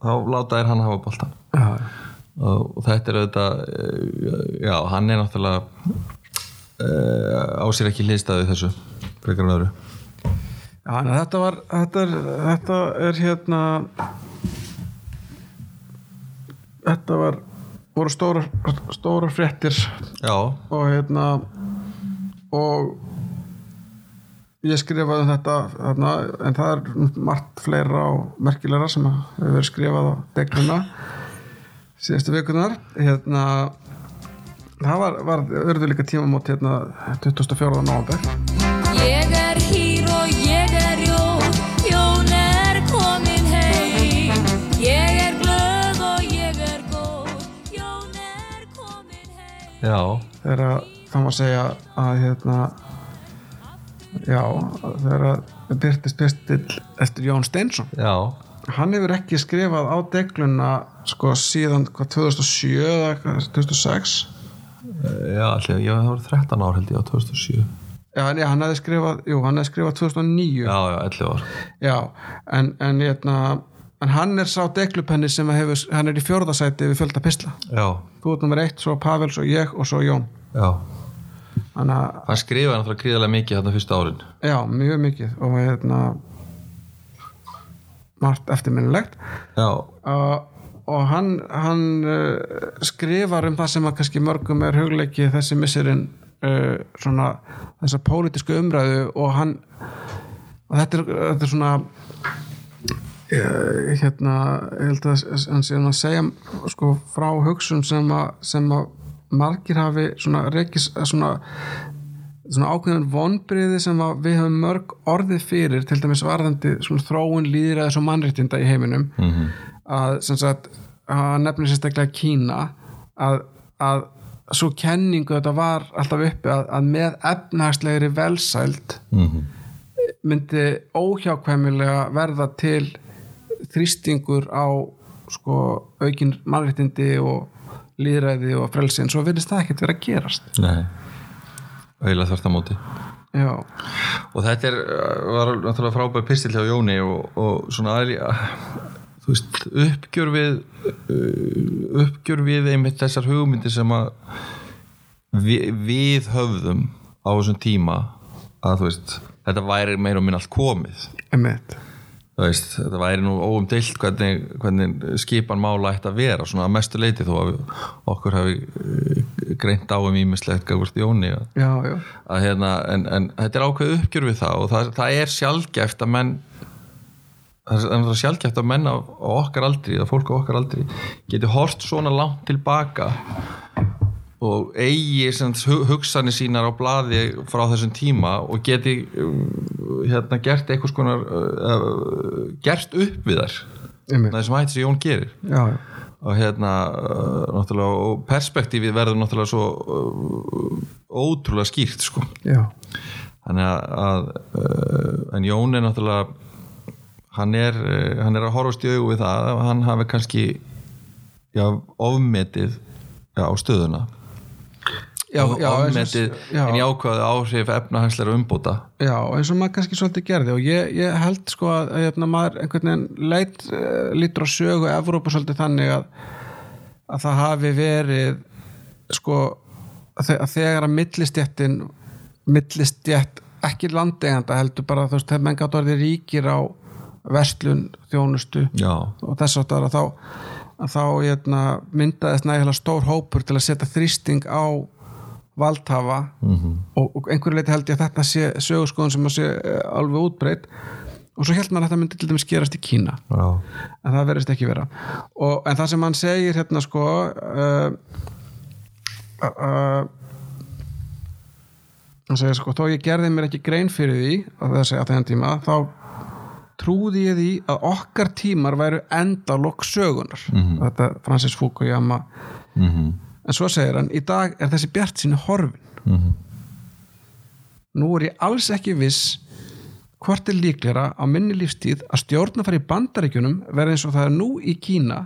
þá láta þér hann hafa boltan Já, og, þetta er auðvitað eh, já, hann er náttúrulega uh, á sér ekki hlýstaði þessu frekar en öðru. Já, en þetta var þetta er, þetta er hérna þetta var voru stóra, stóra fréttir. Já, og hérna og ég skrifaði um þetta þarna, en það er margt fleira og merkilegra sem hefur verið skrifað á degluna síðustu vikunar hérna það var, var örðu líka tímamót hérna 24. náðan Ég er þegar að það má segja að hérna já, þegar að byrtist pistill eftir Jón Steinsson. Já. Hann hefur ekki skrifað á degluna sko síðan hvað 2007 eða eitthvað, 2006 já, allir, já, það voru 13 ár held ég á 2007 já, já, hann hefði skrifað, jú, hann hefði skrifað 2009 já, já, 11 ár. Já, en, en, hérna, en hann er sá deglupenni sem hefur, hann er í fjórðasæti við fjölda pisla. já, Þú ert nummer eitt, svo Pavel, svo ég og svo Jón. já. Þannig að, hann skrifaði náttúrulega gríðarlega mikið þarna fyrsta árin. Já, mjög mikið og hérna margt eftirminnilegt. Já, uh, og hann, hann uh, skrifar um það sem að kannski mörgum er hugleiki þessi missirinn uh, svona þessa pólitísku umræðu og hann og þetta er, þetta er svona hérna ég held að sé hann að segja sko frá hugsun sem að, sem að margir hafi svona reikis svona svona ákveðin vonbriði sem við höfum mörg orðið fyrir til dæmis varðandi þróun líðræðis og mannréttinda í heiminum -hmm. að sagt að nefnir sérstaklega Kína að, að svo kenningu þetta var alltaf uppi að, að með efnahagslegri velsæld Mhm. myndi óhjákvæmilega verða til þrýstingur á sko aukin mannréttindi og líðræði og frelsi en svo virðist það ekkert vera að gerast. Nei eiginlega þvert á móti. Já, og þetta er, uh, var náttúrulega frábæð pistil hjá Jóni og, og svona aðri þú veist, uppgjör við uh, uppgjör við einmitt þessar hugmyndir sem að við, við höfðum á þessum tíma að þú veist, þetta væri meira og minn allt komið. Þú veist, þetta væri nú óumdeilt hvernig, hvernig skipan mála ætti að vera svona að mestu leiti þó að okkur hafi uh, greint á um ímislegt já, já, að hérna, en, en þetta er ákveð uppgjör við það og það, það er sjálfgæft að menn það er það sjálfgæft að menn á, á okkar aldri, að fólk á okkar aldri geti hort svona langt tilbaka og eigi sem hugsanir sínar á blaði frá þessum tíma og geti um, hérna gert eitthvað skonar uh, uh, gert upp við þær. Emitt þessum hætti sem Jón gerir. Já, og hérna uh, náttúrulega, og perspektífið verður náttúrulega svo uh, ótrúlega skýrt sko. Já, þannig að, að uh, en Jón er náttúrulega hann er, uh, hann er að horfast í augu við það að hann hafi kannski já, ofmetið já, á stöðuna já, já, já. en jákvæðu áhrif efnahagsleira umbóta Já, eins og maður kannski svolítið gerði og ég, ég held sko að hérna, maður einhvern veginn leit, uh, lítur á sögu Evrópa svolítið þannig að, að það hafi verið sko að þe- að þegar að millistjættin millistjætt ekki landeganda heldur bara þú veist þegar menn gátt orðið ríkir á verslun, þjónustu já, og þess áttar að þá, að þá hérna, myndaðist nægilega stór hópur til að setja þrýsting á valdhafa -hmm. og, og einhverju leiti held ég að þetta sé sögurskoðun sem að sé eh, alveg útbreytt og svo held maður að þetta myndi til dæmis gerast í Kína. Já, en það verðist ekki vera. Og, en það sem hann segir hérna sko uh, uh, hann segir sko þó ég gerði mér ekki grein fyrir því á þessi að þennan tíma þá trúði ég því að okkar tímar væru endalokk sögunar þetta er Francis Fukuyama mhm, en svo segir hann í dag er þessi bjart sínu horfin. Mhm. Nú er ég alls ekki viss hvort er líklega á minni lífstíð að stjórnafæri í bandaríkjunum verði eins og það er nú í Kína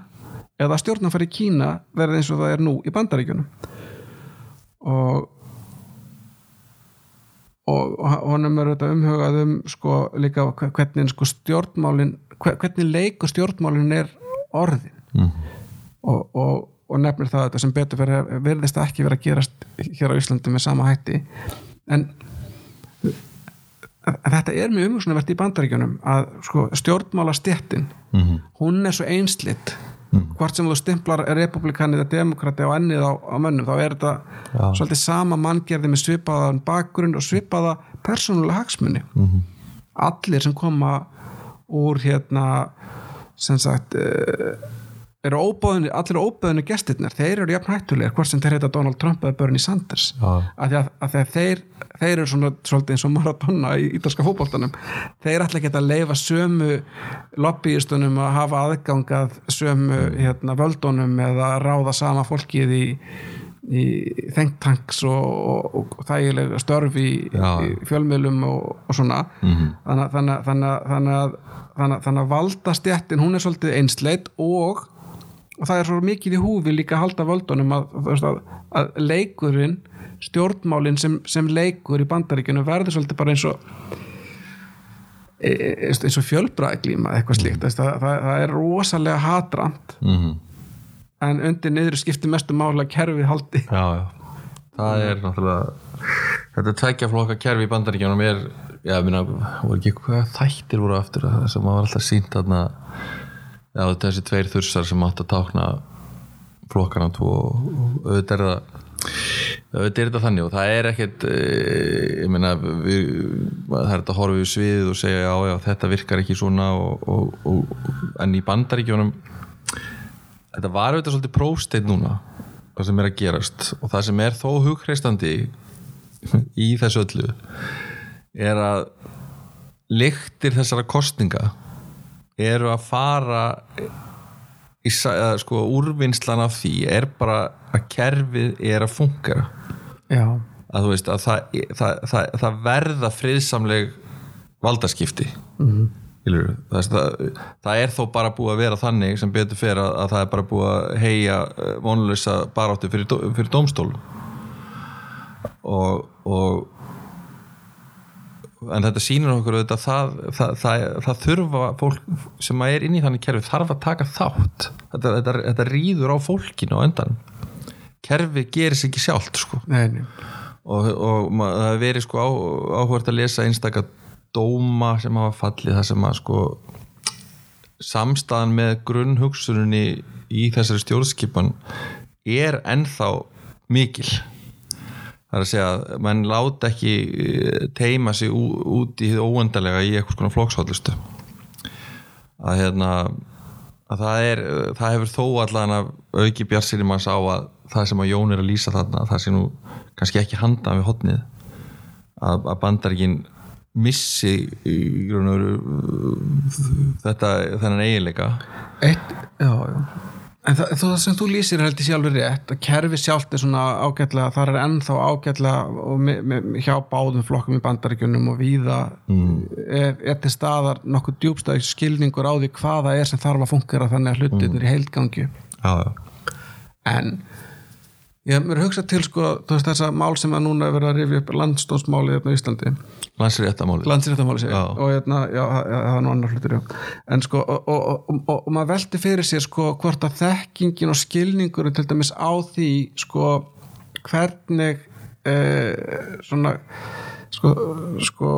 eða stjórnafæri í Kína verði eins og það er nú í bandaríkjunum. Og og honum er þetta umhugað um sko líka hvernig sko stjórnmálin hvernig leikur stjórnmálin er orðin. Mhm. og, og, og nefnir það þetta sem betur verðist það ekki vera að gerast hér á Íslandi með sama hætti en en þetta er mjög umhugsunarvert í bandaríkjunum að sko, stjórnmála stjettin Mhm. hún er svo einslitt hvort sem þú stimplar republikani eða demokrati á ennið á, á mönnum þá er þetta Já. svolítið sama manngerði með svipaðan bakgrunn og svipaða persónulega hagsmunni Mhm. allir sem koma úr hérna sem sagt uh, eru óbóðinu, allir óbóðinu gestirnir, þeir eru jafn hættulegir hvort sem þeir heita Donald Trump eða Bernie Sanders. Já. af því að, að, þeir, þeir eru svona svolítið eins og Maradona í ítalska fótboltanum. Þeir ætla ekki að leifa sömu lobbyistunum að hafa aðgangað sömu hérna, völdunum eða ráða sama fólkið í í think tanks og, og, og þægilega störf í, í fjölmiðlum og, og svona. Þannig, að- þannig, þannig, þannig, þannig, að- þannig að valda stjættin hún er svolítið einsleit og og það er svo mikið í húfi líka að halda völdunum að, að, að leikurinn stjórnmálinn sem, sem leikur í bandaríkjunum verður svolítið bara eins og e- e- eins og fjölbræðglíma eitthvað slíkt, mm. það, það, það er rosalega hatrand mm en undir niður skiptir mestu mála kerfið haldi. Já, já. það er náttúrulega þetta tveggja flokka kerfi í bandaríkjunum er já, minna, voru ekki hvað þættir voru aftur sem var alltaf sínt þarna já, þessi tveir þursar sem átt að tákna flokkana tvo auðvitað er það auðvitað er þetta þannig og það er ekkert eh, ég meina við, það er þetta að horfa við sviðið og segja já, já, þetta virkar ekki svona og, og, og, en í bandaríkjunum þetta var auðvitað svolítið prófsteinn núna það sem er að gerast. Og það sem er þó hugreistandi í þessu öllu er að lyktir þessara kostninga eru að fara í, sa- eða, sko, úrvinnslan af því er bara að kerfið er að fungera já, að þú veist að það, það, það, það verða friðsamleg valdaskipti. Mm það, það, það er þó bara búið að vera þannig sem betur fyrir að, að það er bara búið að heia vonlösa baráttu fyrir, fyrir dómstól og, og en þetta sýnir okkur að það, það, það, það þurfa fólk sem er inn í þannig kerfi þarf að taka þátt. Þetta, þetta, þetta rýður á fólkinu á endan kerfi gerir sig ekki sjálft sko. Nei, nei. Og, og ma- það verið sko á, áhvert að lesa einstaka dóma sem hafa fallið það sem að sko samstæðan með grunnhugsuninni í þessari stjórnskipan er ennþá mikil það er að segja að mann láta ekki eh, teima sig út í hið óendalega í eitthvað svona flokkshóllustu að hérna að það er, það hefur þó allan að auki bjarsýri manns á að það sem að Jón er að lýsa þarna það sé nú kannski ekki handa við hotnið að, að bandaríkin missi í raun og veru þetta, þennan eiginleika Eitt, já, já. En það, það sem þú lýsir er heldur sjálfur rétt að kerfi sjálft er svona ágætlega þar er ennþá ágætlega hjá báðum flokkum í bandaríkjunum og víða er, er til staðar nokkuð djúbstæð skilningur á því hvaða er sem þarf að fungera þannig að hlutinir í heildgangi. Já, já, en ég hef mér hugsað til sko þú veist þessa mál sem að núna er verið að rifja upp landstónsmáli hérna á Íslandi. Landsréttamáli landsréttamáli segja og hérna, já, það er nú annar hlutur já. en sko, og, og, og, og, og maður velti fyrir sér sko hvort að þekkingin og skilningur til dæmis á því sko hvernig eh, svona sko, sko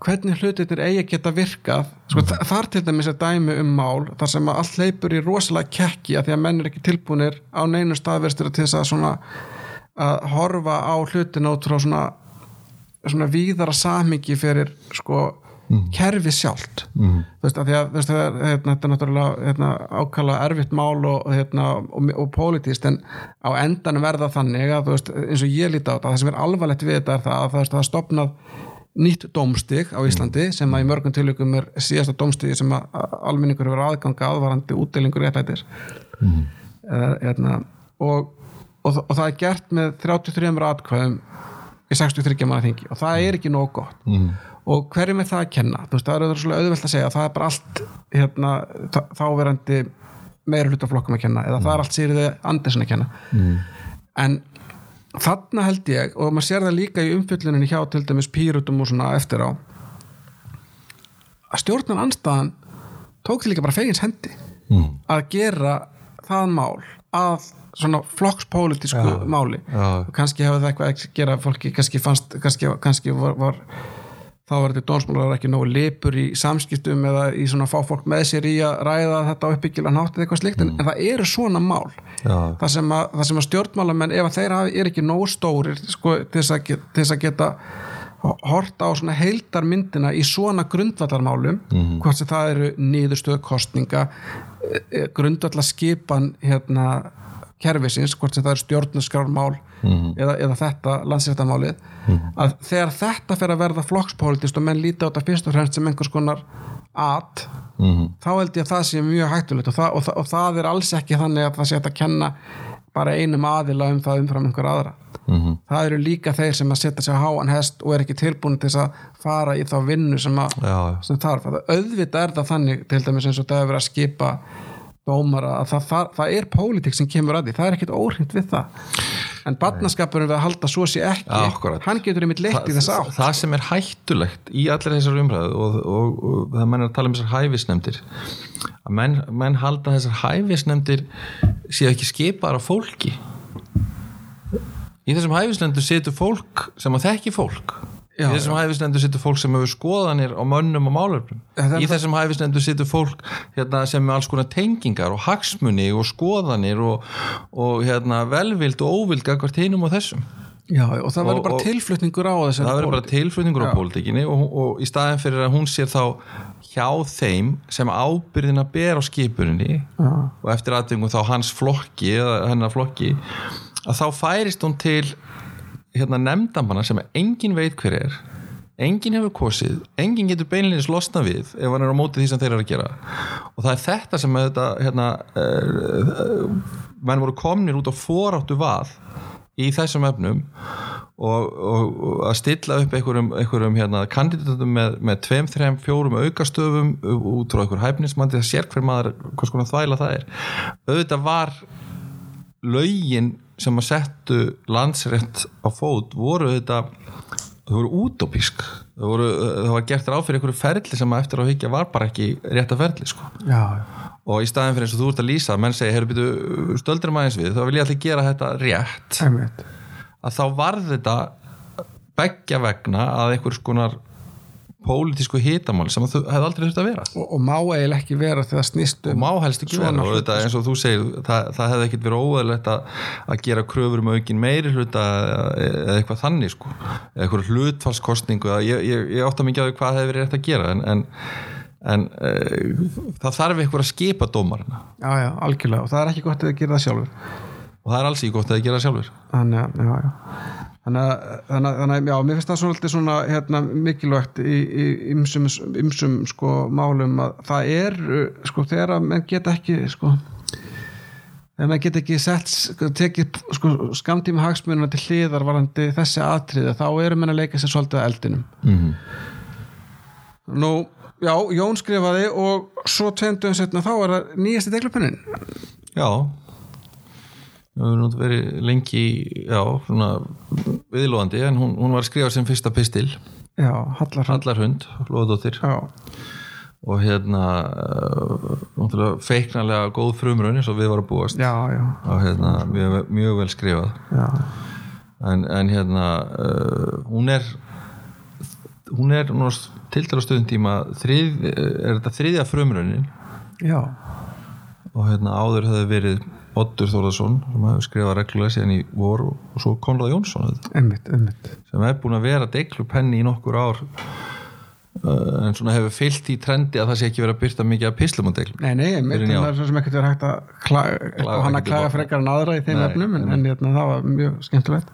hvernig hlutirnir eigi að geta virkað sko, mm. þar til dæmis er dæmi um mál þar sem allt leipur í rosalega kekki að því að menn er ekki tilbúnir á neinu staðverstur til þess að svona að horfa á hlutina út frá svona svona víðara samhengi fyrir sko kerfi sjálft mm. þú veist, að því að hérna, þetta er náttúrulega hérna, ákala erfitt mál og, hérna, og, og pólitíst en á endanum verða þannig að veist, eins og ég líti á þetta, það sem er alvarlegt við þetta er það að það er stopnað nýtt dómstig á Íslandi sem að í mörgum tilvíkum er síðasta dómstigi sem að almenningur hefur aðganga aðvarandi útdelingur réttlætis mm. hérna, og, og, og það er gert með 33 atkvæðum í 63 manna þingi og það er ekki nóg gott mm. og hverjum er það að kenna þú veist, það er auðvitað auðvelt að segja að það er bara allt hérna, þáverandi meira hlutaflokkum að kenna eða það er allt Sigriði Andersen að kenna mm. en þarna held ég og maður sér það líka í umfylluninni hjá til dæmis pýrutum og svona eftir á að stjórnan anstaðan tók því líka bara fegins hendi mm. að gera það mál að svona flokkspólitísku máli já. og kannski hefur það eitthvað að gera fólki kannski fannst, kannski, kannski var, var þá var þetta dónsmálar ekki nógu lipur í samskiptum eða í svona fá fólk með sér í að ræða þetta á uppbyggilega nátt eða eitthvað slikt en, en það eru svona mál. Já. það sem að, það sem að stjórnmálamenn ef að þeir hafi, er ekki nógu stórir sko, til þess að, að geta horta á svona heildarmyndina í svona grundvallarmálum hvort sem það eru niðurstöðu kostninga grundvallarskipan hérna kerfisins, hvort sem það er stjórnarskrármál eða, eða þetta landsréttamálið að þegar þetta fer að verða flokkspólitist og menn líta á þetta fyrst og fremst sem einhvers konar at þá held ég að það sé mjög hættulegt og það, og, það, og það er alls ekki þannig að það sé að kenna bara einum aðila um það umfram einhver aðra. Það eru líka þeir sem að setja sig á háan hest og er ekki tilbúin til að fara í þá vinnu sem, að, Já, já. sem þarf. Auðvitað er það þannig til dæmis eins og það hefur að skipa dómara að það, það, það er pólitík sem kemur að því, það er ekkit óhrind við það. En barnaskapurinn við að halda svo sé ekki. Akkúrat. hann getur einmitt leitt í þess átt. það sem er hættulegt í allir þessar umræðu og, og, og það menn er að tala um þessar hæfisnefndir að menn, menn halda þessar hæfisnefndir séu ekki skipaðar af fólki. Í þessum hæfisnefndur situr fólk sem að þekki fólk Já, í þessum hæfisnefndur situr fólk sem hefur skoðanir á mönnum og er í þessum hæfisnefndur situr fólk hérna, sem með alls konar tengingar og hagsmuni og skoðanir og, og hérna, velvild og óvild gagvart hinum og þessum. Já, og það verður bara tilflutningur á þessari það verður bara tilflutningur á pólitíkinni og, og í staðin fyrir að hún sér þá hjá þeim sem ábyrðina ber á skipuninni Já. og eftir aðtöngum þá hans flokki eða hennar flokki að þá færist hún til hérna nefndamanna sem engin veit hver er engin hefur kosið, engin getur beinleins losna við ef hann er á móti því sem þeir eru að gera. Og það er þetta sem þetta hérna, uh, menn voru komnir út á foráttu vað í þessum efnum og, og, og að stilla upp einhverjum, einhverjum hérna, kandidatum með, með tveim, þreim, fjórum aukastöfum út frá einhver hæfnismandi það sér hver maður hvers konar þvæla það er. Auðvitað var lögin sem að settu landsrétt á fót voru þetta þau voru útópísk þau voru, það var gert ráð fyrir einhverju ferli sem að eftir á higgja var bara ekki rétta ferli sko. Og í staðin fyrir eins og þú ert að lýsa menn segja, heyrðu býtu, stöldur maður eins við þá vil ég allir gera þetta rétt Einmitt. að þá varð þetta beggja vegna að einhvers konar pólitísku hitamál sem að þau hefði aldrei þurft að vera. Og, og má eiginlega ekki vera þegar snýst um og má helst ekki vera. Þetta, eins og þú segir það, það hefði ekkert verið óæðilegt að, að gera kröfur um aukin meiri hluta eða eitthvað þannig sko. Eða eitthvað hlutfallskostningu eða ég, ég, ég átta mikið á því hvað hefði verið rétt að gera en, en, en e, það þarf eitthvað að skipa dómarina Já, já, algjörlega. Og það er ekki gott að gera það sjálfur. Og það er alls ekki gott að gera það sjálfur. Þannig að, já, já þannig að, já, mér finnst það svolítið svona hérna, mikilvægt í, í ymsum, ymsum sko málum að það er sko þegar að menn geta ekki sko þegar menn geta ekki sett sko, tekið sko, skamtíma hagsmununa til hliðar varandi þessi atriði þá eru menn að leika sér svolítið að eldinum. Mhm. nú, já, Jón skrifaði og svo tveimdum setna þá er það nýjasti deglupennin já við höfum nú verið lengi já, svona viðlóðandi en hún, hún var að skrifa sem fyrsta pistil. Já, Hallar Hallarhund, Lóðdóttir já, og hérna uh, náttúrulega feiknarlega góð frumrun eins og við varum búast. Já, já, og hérna mjög, mjög vel skrifað. En, en hérna uh, hún er hún er til dæla stöðum tíma þrið, er þetta þriðja frumrunin já. og hérna áður hefði verið Oddur Þórðarsson sem hefur skrifað reglulega síðan í vor og, svo Konrad Jónsson einmitt, einmitt. Sem er búin að vera deiklupenni í nokkur ár uh, en svona hefur fyllt í trendi að það sé ekki verið að byrta mikið af pislum og deiklum Nei, nei, en njá. það er svo sem ekkert verið hægt að klaga, Klaga hann að klaga á. frekar en aðra í þeim Nei, efnum en, en hérna, það var mjög skemmtilegt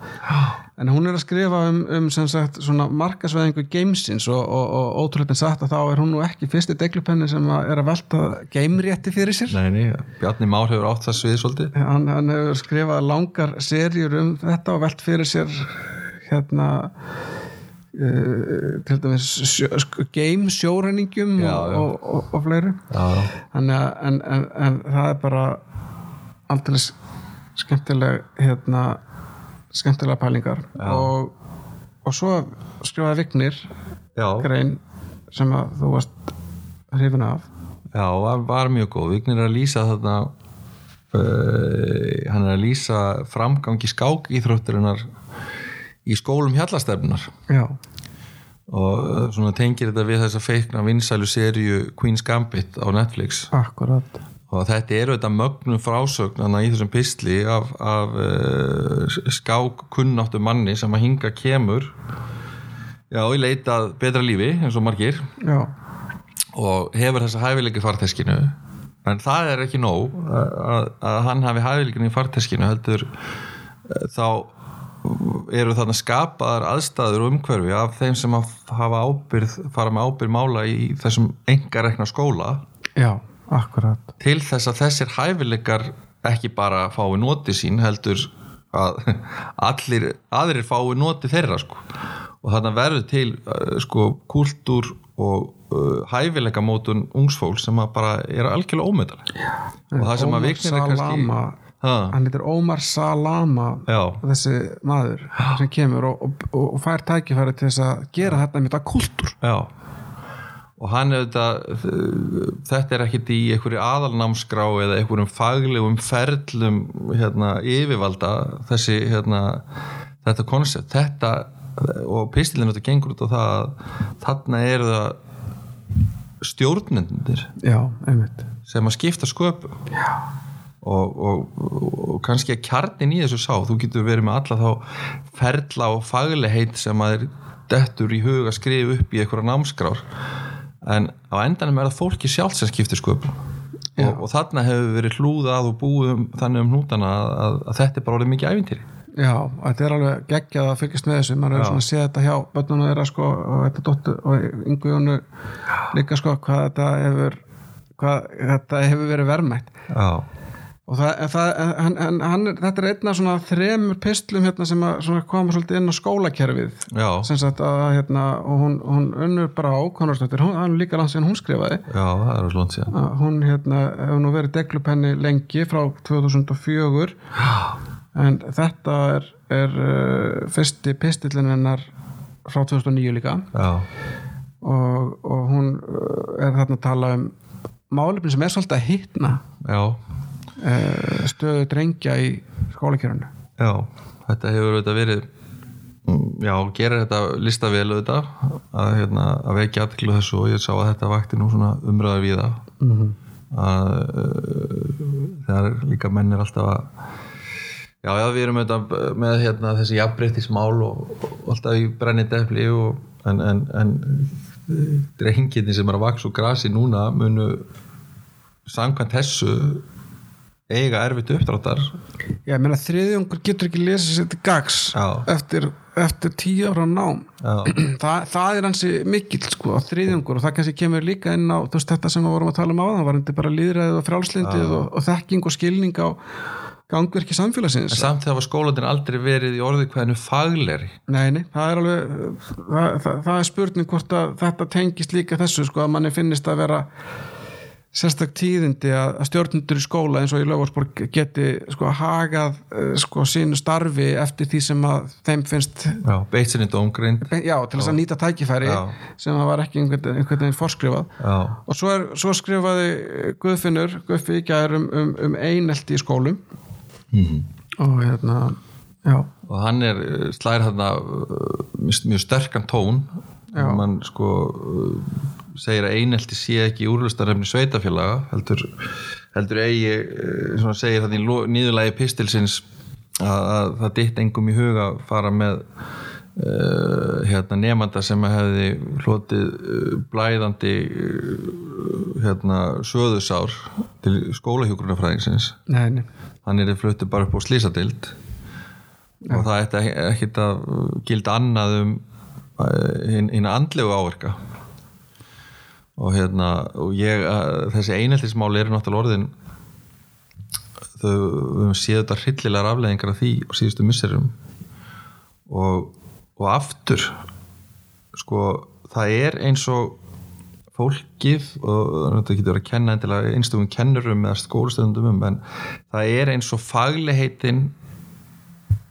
en hún er að skrifa um, um sem sagt, svona markasveðingu gamesins og, og, og ótrúlega sagt að þá er hún nú ekki fyrsti deglupenni sem að er að velta gamerétti fyrir sér. Nei, nei, Bjarni Már hefur átt það svið svolítið. Hann, hann hefur skrifað langar serjur um þetta og velt fyrir sér hérna uh, til dæmis sjö, sk- game sjóræningjum Já, og, og, og, og fleiri. En, en, en það er bara aldrei skemmtileg hérna skemmtilega pælingar. Og, og svo skrifaði Vignir já, grein sem að þú varst hrifin af. Já var, var mjög góð. Vignir er að lýsa þarna uh, hann er að lýsa framgangi skák íþrótturinnar í skólum hjallastefnunar já, og uh, svona tengir þetta við þessa feikna vinsælu serju Queen's Gambit á Netflix. Akkurat og þetta eru þetta mögnum frásögn í þessum pistli af, af uh, skák kunnáttu manni sem að hinga kemur. Já, í leitað betra lífi eins og margir. Já, og hefur þessa hæfileiki farteskinu. En það er ekki nóg að, að, hann hafi hæfileikin í farteskinu heldur eh, þá eru þarna skapaðar aðstæður og umhverfi af þeim sem að hafa ábyrð, fara með ábyrð mála í þessum engarekna skóla. Já, akkurat. Til þess að þessir hæfileikar ekki bara fái noti sín heldur að [laughs] allir aðrir fái noti þeirra sko. og þarna verður til uh, sko, kultúr og uh, hæfileika mótun ungsfólk sem að bara er algjörlega ómyndaleg og það sem Ómar að viknir er kannski ha, hann heitir Ómar Salama Já. þessi maður sem kemur og, og, og, fær tækifæri til þess að gera þetta með þetta kultúr já og hann er þetta þetta er ekkit í einhverju aðalnámskrá eða einhverjum faglegum ferlum hérna, yfirvalda þessi hérna, þetta koncept þetta og pistilin þetta gengur út á það að þarna eru það stjórnendur. Já, sem að skipta sköpum. Og, og, og kannski að kjarnin í þessu sá. Þú getur verið með alla þá ferla og faglegheit sem að er dettur í huga að skrifa upp í einhverja námskrár en á endanum er það fólki sjálf sem skiptir sköpum. Og, og þarna hefur verið hlúðað og búið um, þannig um hnútana að, að, að þetta er bara orðið mikið ævintýri. Já, þetta er alveg geggjað að fylgjast með þessu. Maður er Já. svona að sé þetta hjá börnunum þeirra sko, og þetta dóttur og yngu jónu líka sko hvað þetta hefur hvað þetta hefur verið verðmætt. Já, og það, það en, hann, er- þetta er einna svona þremur pistlum hérna sem koma svolítið inn á skólakerfið. Að hérna og hún, hún unnur bara á Konarsdóttir, hún, hann er líka langt síðan hún skrifaði. Já, hún hérna hefur nú verið deglupenni lengi frá 2004 en þetta er, er uh, fyrsti pistillin hennar frá 2009 líka. Og, og hún uh, er þarna að tala um málefni sem er svolítið að hittna já, stöðu drengja í skólakjörunu já þetta hefur auðvitað verið mm, já, gerir þetta lista vel auðvitað að, hérna, að vekja aðtiklu þessu og ég sá að þetta vakti nú svona umræða við það Mhm. að uh, þegar líka menn er alltaf að já, já, við erum auðvitað með hérna, þessi jafnbreytismál og, og alltaf í brennið defli og, en, en, en drenginni sem er að vaksa úr grasi núna munu samkvæmt þessu eiga erfitt uppdráttar. Já, ég meina þriðjungur getur ekki lesið sér til gags eftir, eftir tíu ára nám. [clears throat] Þa, það er hansi mikill sko, þriðjungur og það kannski kemur líka inn á veist, þetta sem við vorum að tala um á það var bara líðræðið og frjálslindið og, og þekking og skilning á gangverki samfélagsins. En samt þegar var skólandin aldrei verið í orðið hvernig fagleri Nei, nei, það er alveg það, það, það er spurning hvort að þetta tengist líka þessu sko að manni finnist að vera sérstak tíðindi að, að stjórnundur í skóla eins og í Löfarsborg geti sko hagað eh, sko sínu starfi eftir því sem að þeim finnst já, beitt sinni dómgrind já, til þess að nýta tækifæri Já. sem það var ekki einhvern, veginn forskrifað. Já, og svo, er, svo skrifaði Guðfinnur Guðfi í gær um, um, um einelti í skólum. Mhm. og hérna og hann er slær þarna uh, mjög sterkan tón. Mann sko segir að einelti sé ekki úrlustarefni sveitafélaga heldur, heldur eigi svona segir þetta í niðurlagi pistilsins að, að það ditt engum í huga að fara með uh, hérna nefnda sem hefði hlotið uh, blæðandi uh, hérna söðusár til nei hann er fluttu bara upp á slísadild og það ætti ekkit að gilda annað um hinn andlegu áverka og hérna og ég, þessi einheltismál eru náttúrulega orðin þau við höfum séð þetta hryllilegar afleðingar af því á síðustu misserum. Og, og aftur sko það er eins og fólkið og þetta getur að kenna endilega einstöfum kennurum eða skólastöndum um en það er eins og fagliheitin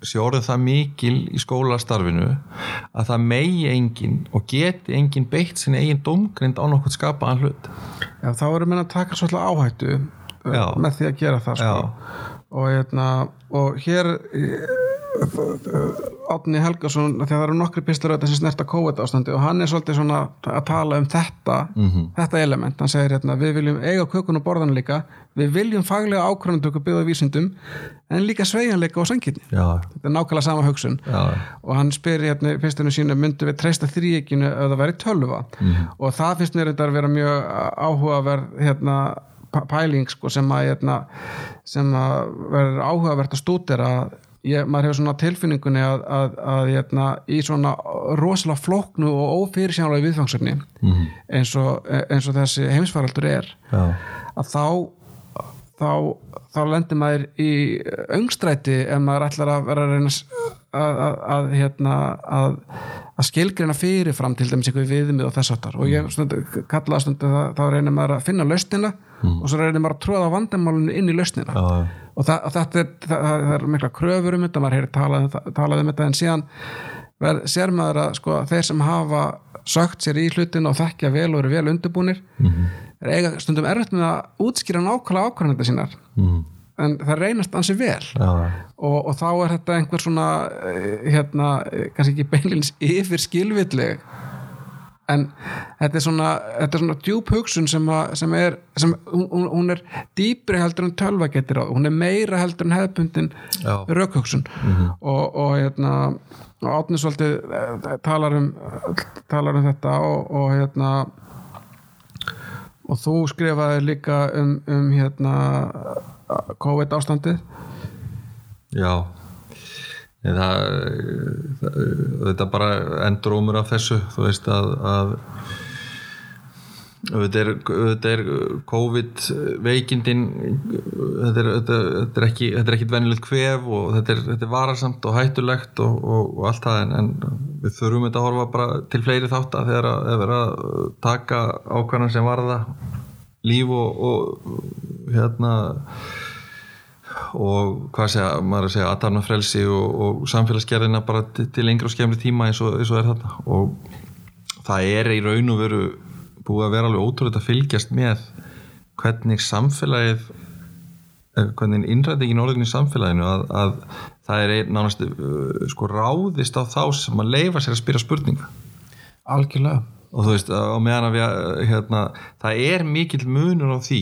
sé orðið það mikil í skólastarfinu að það megi engin og geti engin beitt sinni eigin domgrind á nokkuð skapaðan hlut Já, þá erum við að taka svolítið áhættu Já. með því að gera það sko. Og, hérna, og hér Átni Helgason því að það eru nokkri auðvitað sem snerta COVID ástandi og hann er svolítið svona að tala um þetta þetta element, hann segir hérna við viljum eiga kökun og borðan líka. Við viljum faglega ákvörðandöku byggða vísindum en líka sveigjanleika og sangirni já, þetta er nákvæmlega sama hugsun. Já, og hann spyr hérna í fyrstunum sínu myndum við treysta þrýekinu ef það væri tölva? Og það finnst mér þetta að vera mjög áhugaverð hérna, pæling sko, sem að hérna, sem að verður áhugavert að stúdera ég, maður hefur svona tilfinningunni að, að, að hérna, í svona rosalega flóknu og ófyrirsjánlega viðfangsefni eins, og, eins og þessi heimsfaraldur er já, að þá þá, þá lendir maður í öngstræti ef maður ætlar að vera að reyna að, að, að, hérna, að, að skilgreina fyrirfram til dæmis einhver viðmið og þess áttar og ég stund, kallaði stundu það, þá reynir maður að finna lausnina og svo reynir maður að tróða vandamálinu inn í lausnina. Já. og, það, og þetta er, það, það er mikla kröfur um þetta, maður heyri talað, um talað um þetta en síðan ver, sér maður að sko, þeir sem hafa sögt sér í hlutin og þekkja vel og eru vel undirbúnir er eiga stundum erfitt með að útskýra nákvæmlega ákvarðanþetta sínar. Mm. en það reynast ansi vel. Já, og, og þá er þetta einhver svona eh, hérna, eh, kannski ekki beinlins yfir skilvillig en þetta er svona, þetta er svona djúp hugsun sem, að, sem er sem, hún, hún- er dýpri heldur en tölva getur á, hún er meira heldur en hefðbundin Já. rökhugsun og, og hérna og Átni svolítið eh, talar um talar um þetta og, og hérna og þú skrifaði líka um, um hérna COVID ástandið já. Nei, það, það þetta bara endur ómur af þessu þú veist að, að þetta er, er COVID veikindin þetta þetta, þetta ekki þetta er ekkit venjulegt kvef og þetta er, þetta varasamt og hættulegt og, og, og allt það en, en við þurfum þetta að horfa bara til fleiri þátt að þegar að, að, að taka ákvæðan sem varða líf og, og hérna og hvað segja, maður að segja aðtarna frelsi og, og samfélagsgerðina bara til, til lengri og skemmri tíma eins og, eins og er þarna. Og það er í raun og veru búið að vera alveg ótrúlega að fylgjast með hvernig samfélagið eh, hvernig innrætingin orðin í samfélaginu að, að það er ein- nánast uh, sko ráðist á þá sem að leifa sér að spyrja spurninga. Algjörlega. Og þú veist, á meðan að við hérna, það er mikill munur á því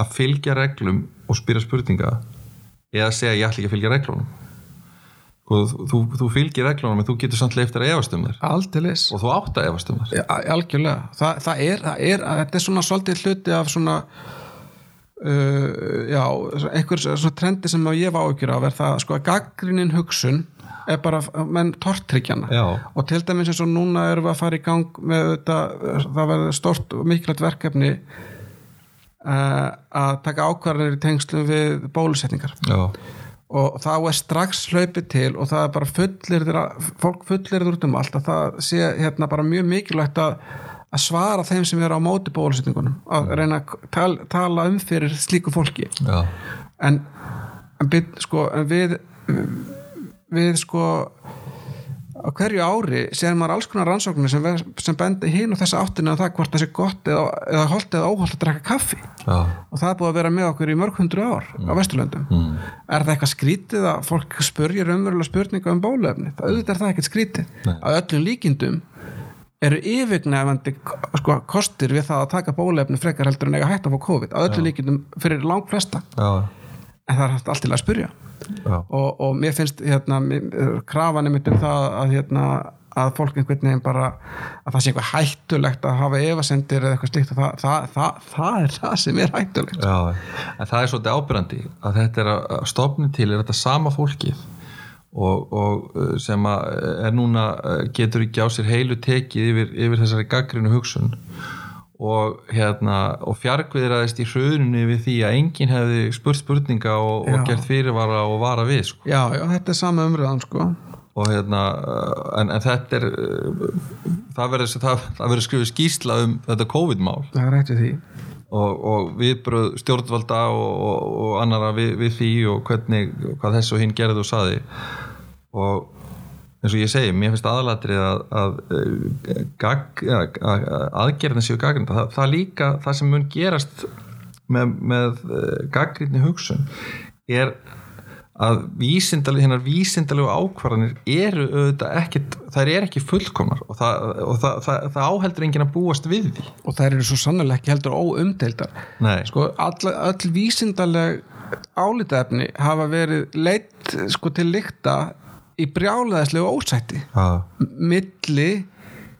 að fylgja reglum og spyrja spurninga eða segja ég ætla ekki að fylgja reglunum. Þú, þú, þú fylgir reglunum en þú getur samt leiftir að efast um þér Aldeilis. Og þú átt að efast um þér algjörlega, Þa, það, er, það er þetta er svona svolítið hluti af svona uh, já einhver svona trendi sem ég var ágjur af er það sko að gaggrinin hugsun er bara menn tortryggjana og til dæmis eins og núna erum við að fara í gang með þetta, það verður stort og mikilvægt verkefni að taka ákvarðanir í tengslu við bólusetningar. Já, og þá er strax hlaupið til og það er bara fullir fólk fullir út um allt að það sé hérna bara mjög mikilvægt að, að svara þeim sem eru á móti bólusetningunum að reyna að tal, tala um fyrir slíku fólki. En, en, sko, en við við sko á hverju ári sér maður alls konar rannsóknir sem, sem bendi hinn og þessa áttina að það hvort það sé gott eða, eða holt eða óholt að drekka kaffi. Já, og það er búið að vera með okkur í mörg hundru ár á Vesturlöndum. Mm. er það eitthvað skrítið að fólk spurja raunverulega spurninga um bólefni það auðvitað er það ekkert skrítið. Nei. að öllum líkindum eru yfirgnefandi sko, kostir við það að taka bólefni frekar heldur en eiga hægt fá COVID. Að öllum líkindum fyrir langt flesta já, en það er hægt allt til að spurja já. Og, og mér finnst hérna, mér- krafan er mitt um það að hérna að fólk einhvern veginn bara að það sé eitthvað hættulegt að hafa efasendir eða eitthvað slíkt og það, það, það, það er það sem er hættulegt. Já, en það er svolítið ábyrrandi að þetta er að stofni til er þetta sama fólkið og, og uh, sem að er núna getur ekki á sér heilu tekið yfir, yfir þessari gaggrinu hugsun og hérna og fjarkviðraðist í hruninu við því að enginn hefði spurt spurninga og, og gert fyrirvara og vara við sko. já, já, þetta er sama umröðan sko. Og hérna uh, en, en þetta er uh, það verður, skrifið skýsla um þetta COVID-mál. Það er við því. Og, og viðbröð stjórnvalda og, og, og annara við, við því og hvernig, hvað þessu og hinn gerði og saði og eins og ég segi, mér finnst aðalatrið að, að, að, gag, að, að aðgerðin séu gaggrind það, það líka, það sem mun gerast með, með gaggrinni hugsun er að vísindaleg, hennar vísindalegu ákvarðanir eru auðvitað ekkit, þær eru ekki fullkomnar og það, og það, það, það áheldur enginn að búast við því. Og þær eru svo sannlega ekki heldur óumdeildar. Nei. sko all, öll vísindaleg álitaefni hafa verið leitt sko til lykta í brjálaðislegu ósætti. Já, milli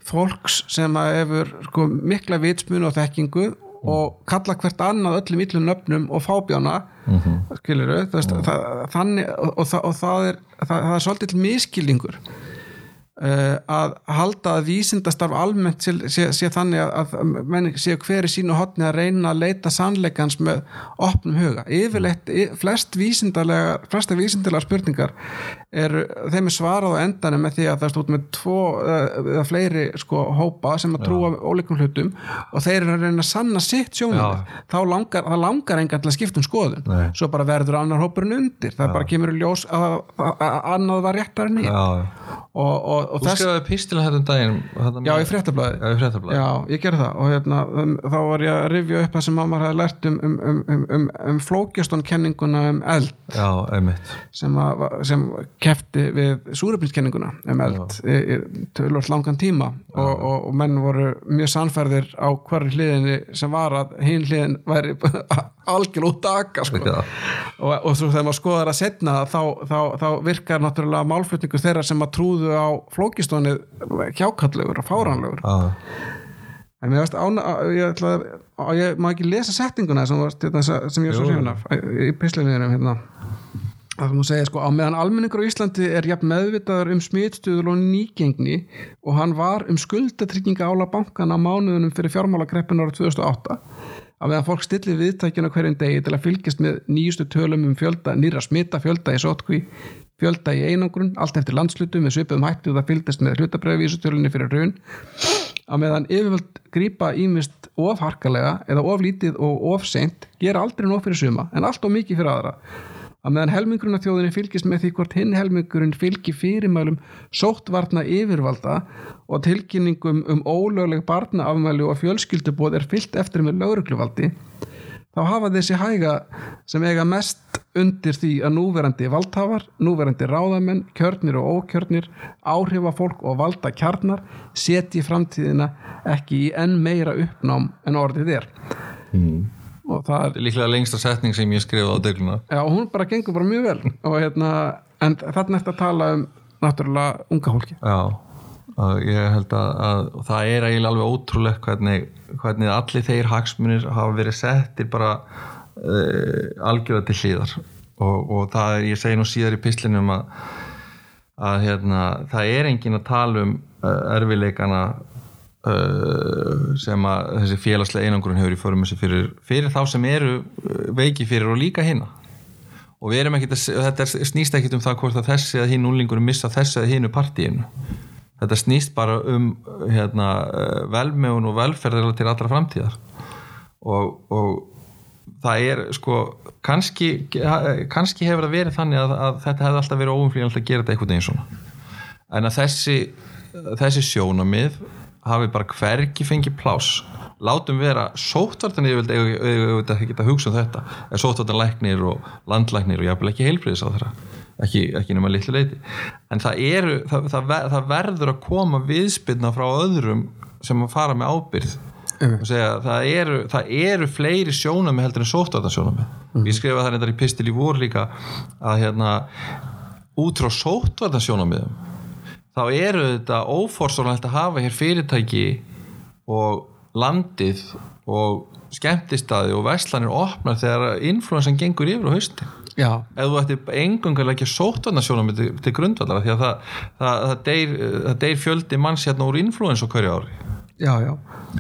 fólks sem að hefur sko, mikla vitsmun og þekkingu og kalla hvert annað öllum illum nöfnum og fábjána mm -hmm. skilur það, það, þannig og, og, og það, er, það, það er svolítið miskilningur að halda að vísindastarf almennt sé, sé, sé þannig að, að menn sé hver í sínu hotni að reyna að leita sannleikans með opnum huga. Yfirleitt, y- flest vísindalega flesta vísindalega spurningar er, þeim er svarað á endanum með því að það er stótt með tvo uh, eða fleiri sko hópa sem að trúa ólíkum hlutum og þeir eru að reyna að sanna sitt sjónum þá langar, langar engan til að skipta um skoðun. Nei. svo bara verður annar hópurinn undir. Það bara kemur í ljós að, að, að annað var réttar en ég og, og, og þú skrifaði pistilin hérna um daginn þarna Já, í fréttablaði Já, Já, ég gerði það og hérna, um, þá var ég að rifja upp það sem mamma hafði lært um, um, um, um, um, um um eld. Já, einmitt. Sem, að, sem kefti við súrefniskenninguna um eld tölvöld langan tíma. Og, og, og menn voru mjög sannfærðir á hverju hliðinni sem var að hinn hliðin væri [laughs] algjör út daka sko. Já. og, og svo þegar maður skoðar að setna þá, þá, þá virkar náttúrulega málflutningu þeirra sem að trúðu á flókistónið hjákallegur og fáránlegur Já, En mér veist ána, ég ætla að, að ég má ekki lesa settinguna sem, varst, hérna, sem ég er svo hrifin af í pislinniðinum hérna. Það þú segja sko, á meðan almenningur á Íslandi er jafn meðvitaður um smitstuður og nýgengni og hann var um skuldatrygginga ála bankana mánuðunum fyrir fjármálakreppunar ára 2008 á meðan fólk stillir viðtækjuna hverjum degi til að fylgjast með nýjustu tölum um fjölda nýra smita, fjölda í sótkví fjölda í einangrun, allt eftir landslutum með svipuðum hætti og það fylgdast með hlutabræðvísutölunni fyrir raun að meðan yfirvöld grípa ímist of harkalega eða of lítið og of seint gera aldrei nóg fyrir suma en allt of mikið fyrir aðra að meðan helmingurinn af þjóðinni fylgist með því hvort hinn helmingurinn fylgi fyrirmælum sóttvarna yfirvalda og tilkynningum um ólögleg barnaafmæli og fjölskyldubóð er fyllt eftir með lögregluvaldi þá hafa þessi hæga sem eiga mest undir því að núverandi valdhafar, núverandi ráðamenn, kjörnir og ókjörnir, áhrifafólk og valda kjarnar setji framtíðina ekki í enn meira uppnám en orðið er. Mm. Er, líklega lengsta setning sem ég skrifaði á degluna. Já, hún bara gengur bara mjög vel. Og hérna, en þarna eftir að tala um náttúrulega unga fólki. Já, ég held að, að það er eiginlega alveg ótrúlegt hvernig, hvernig allir þeir hagsmunir hafa verið settir bara uh, algjörða til hlýðar og, og það er, ég segi nú síðar í pislinum að, að hérna, það er engin að tala um uh, erfileikana uh, sem að þessi félagslega einangrun hefur í förum þessi fyrir, fyrir þá sem eru uh, veiki fyrir og líka hinna og við erum ekkit að, þetta snýst ekkit um það hvort að þessi eða hinn úlingur missa þessi eða hinnu partíinu. Þetta snýst bara um hérna, eh, velmegun og velferð til allra framtíðar. Og, og það er sko kannski, kannski hefur það verið þannig að, að þetta hefði alltaf verið óumflýjanlegt að gera þetta einhvern veginn svona. En að þessi, þessi sjónamið hafi bara hvergi fengið pláss. Látum vera sóttvartan ég vildi ekki að hugsa um þetta er sóttvartan læknir og landlæknir og vil ekki heilbriðis á þeirra ekki, ekki nema litlu leiti en það, eru, það, það, það verður að koma viðspilna frá öðrum sem að fara með ábyrð og segja það eru, það eru fleiri sjónami heldur en sóttvartan sjónami ég skrifa það reyndar í pistil í vor líka að hérna út frá sóttvartan sjónamiðum þá eru þetta óforsólanlegt að hafa hér fyrirtæki og landið og skemmtistaði og veslanir opnar þegar influensan gengur yfir á hausti Já, ef þú ætti engungarlega ekki sóttvarnasjónum til, til grundvallara því að það, það, það, deyr, það deyr fjöldi manns hérna úr influens á hverju ári. Já, já,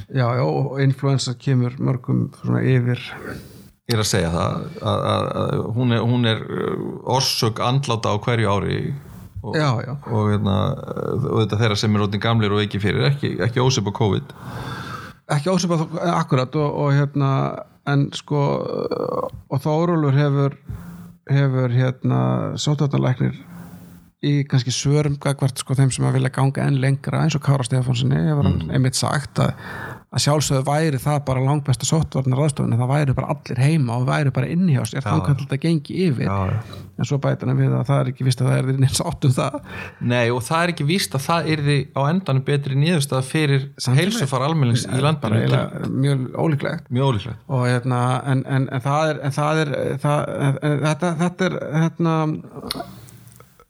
já, já og influensa kemur mörgum svona yfir. Ég er að segja það að, að, að hún, er, hún er orsök andláta á hverju ári og, Já, já. og, hérna, og þetta þeirra sem er rótin gamlir og ekki fyrir ekki, ekki ósip á COVID ekki ósipað akkurat og, og hérna en sko og Þórólfur hefur hefur hérna sótartanlæknir í kannski svörum gagvart sko þeim sem að vilja ganga enn lengra eins og Kára Stefánssoni hefur hann einmitt sagt að, að sjálfsögðu væri það bara langbesta sótvarnar ráðstofun það væri bara allir heima og væri bara inni hjá sér. Þá kann þetta gengi yfir. Já, já. en svo bætir hann við að það er ekki vist að það er neins átt um það. Nei og það er ekki víst að það yrði á endanum betri niðurstað fyrir heilsufar almennings í landinu. eiginlega mjög ólíklegt. Mjög ólíklegt. Og hérna en, en, en það er, en það er það, þetta, þetta er hérna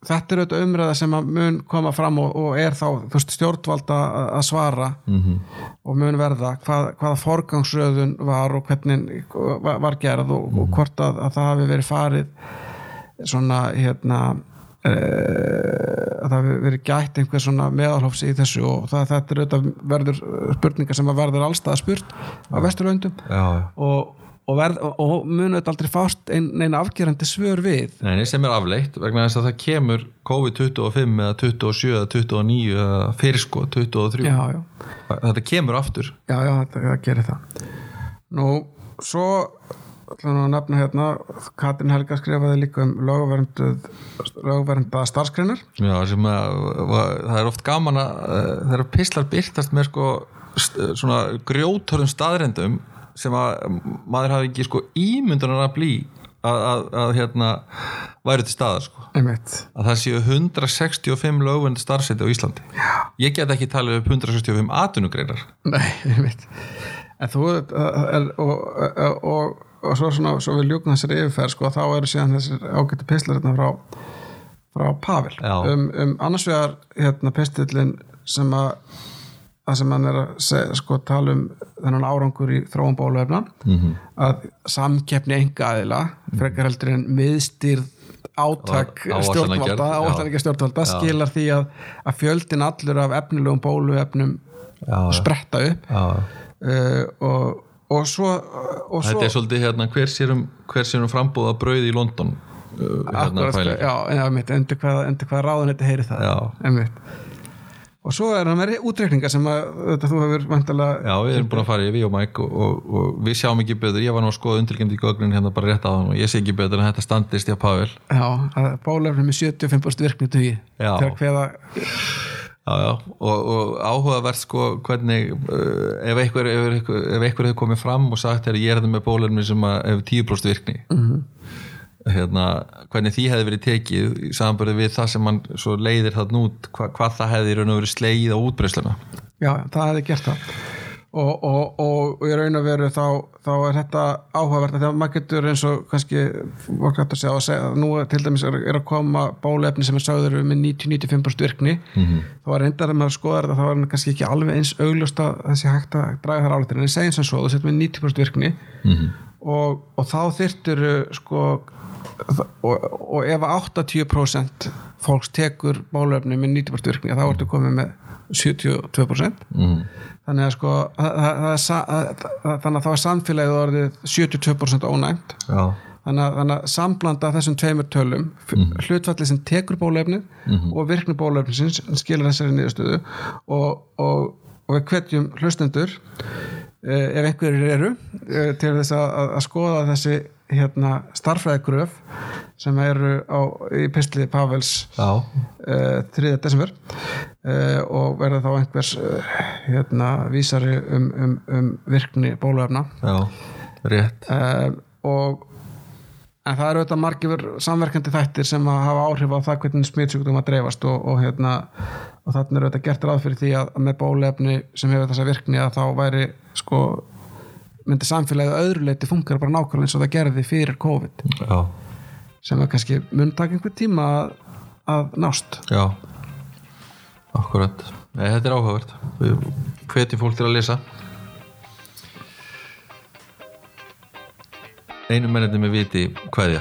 þetta er auðvitað umræða sem mun koma fram og, og er þá veist, stjórnvalda að, svara -hmm. og mun verða hvað, hvaða forgangsröðun var og hvernig var, gerð og, og hvort að, að það hafi verið farið svona hérna uh, að það hafi verið gætt einhver svona meðalhófs í þessu og það, þetta er auðvitað verður spurningar sem að verður allstað spurt á vesturlöndum og, og, og munu þetta aldrei fást ein, neina afgerandi svör við. Nei, sem er afleitt vegna þess að það kemur COVID-25 eða 27 eða 29 eða fyrir sko 23 já, já, þetta kemur aftur. Já, já þetta, það gerir það. Nú, svo ætlum við að nefna hérna Katrin Helga skrifaði líka um lögverndað starfskreinar já, sem að það er oft gaman að eh, þegar pislar byrtast með sko svona grjótörðum staðrendum sem að maður hafi ekki sko ímyndunar að blí að, að, að hérna væri til staðar sko. Einmitt. Að það séu 165 lögvend starfseti á Íslandi. Já. ég get ekki talið upp 165 atvinnugreinar. Nei, [laughs] einmitt. En þú uh, er, og, og, og, og svo, svona, svo við ljúkum þessari yfirferð sko, þá eru síðan þessir ágættu pistlar hérna frá, frá Pavel. Um, um annars vegar hérna pistillin sem að að sem hann er að segja, sko, tala um þennan árangur í þróun bóluefna -hmm. að samkeppni enga aðila frekar heldur en miðstýrð átak Á- áætlanagerð, stjórnvalda já. stjórnvalda skilar því að, að fjöldin allur af efnilegum bóluefnum Já, spretta upp uh, og, og svo og svo Þetta er svolítið hérna hver sér um, hver sér um frambúða brauð í London uh, hérna akkurat, já, einmitt, undir hvað, hvað ráðun þetta heyri það Já. einmitt. Og svo er það með útreikninga sem að þetta, þú hefur vantilega Já, við erum búin að fara í við og Mike og, og, og við sjáum ekki betur, ég var nú að skoða undirgjönd í gögnin hérna bara rétt á hann og ég sé ekki betur en þetta standist hjá Pavel já, að bólefni með 75% virkni dugi Já. þegar hveða Já, já, og, og áhugavert sko hvernig uh, ef einhver ef einhver, ef einhver hefur komið fram og sagt er ég er það með bólefni sem að hefur 10% virkni Mhm. Hérna, hvernig því hefði verið tekið í samanbörði við það sem mann svo leiðir það nút hva, hvað það hefði raun og verið slegið á útbreysluna já, það hefði gert það og, og, og, og í raun og veru þá, þá er þetta áhugavert að því að maður getur eins og kannski hægt að segja, að segja nú til dæmis er, er að koma bólefni sem er sagður með 90-95% virkni -hmm. þá er reyndar að maður skoðar þetta þá er hann kannski ekki alveg eins augljóst að þessi hægt að draga þar áleitin en ég segi eins og svo, þú sett með 90% virkni -hmm. og, og þá þyrftir sko og, og ef 80% fólks tekur bólefni með 90% virkni þá ertu komið með 72% mm. þannig að sko það, það, það, sa- það, þannig að þá er samfélagið orðið 72% ónæmt. Já, þannig að, að samblanda þessum tveimur tölum mm hlutfalli sem tekur bólefnið og virkni bólefni sem skilur þessari niðurstöðu og, og, og við hvetjum hlustendur eh, ef einhverjir eru eh, til þess að, að, að skoða þessi hérna starffræðigröf sem eru á, í pistli Pavels uh, 3. desember uh, og verða þá einhvers uh, hérna, vísari um, um, um virkni bóluefna já, rétt og en það eru auðvitað margir samverkandi þættir sem að hafa áhrif á það hvernig smitsjúkdum að dreifast og, og hérna og þarna er auðvitað gert ráð fyrir því að, með bóluefni sem hefur þessa virkni að þá væri sko myndi samfélagið öðru leiti funkar bara nákvæmlega eins og það gerði fyrir COVID. Já, sem er kannski mun taka einhver tíma að, að nást. Já. Akkurat, Nei, þetta er áhugavert. Hvetjum fólk til að lesa. Einu mennandi með viti kveðja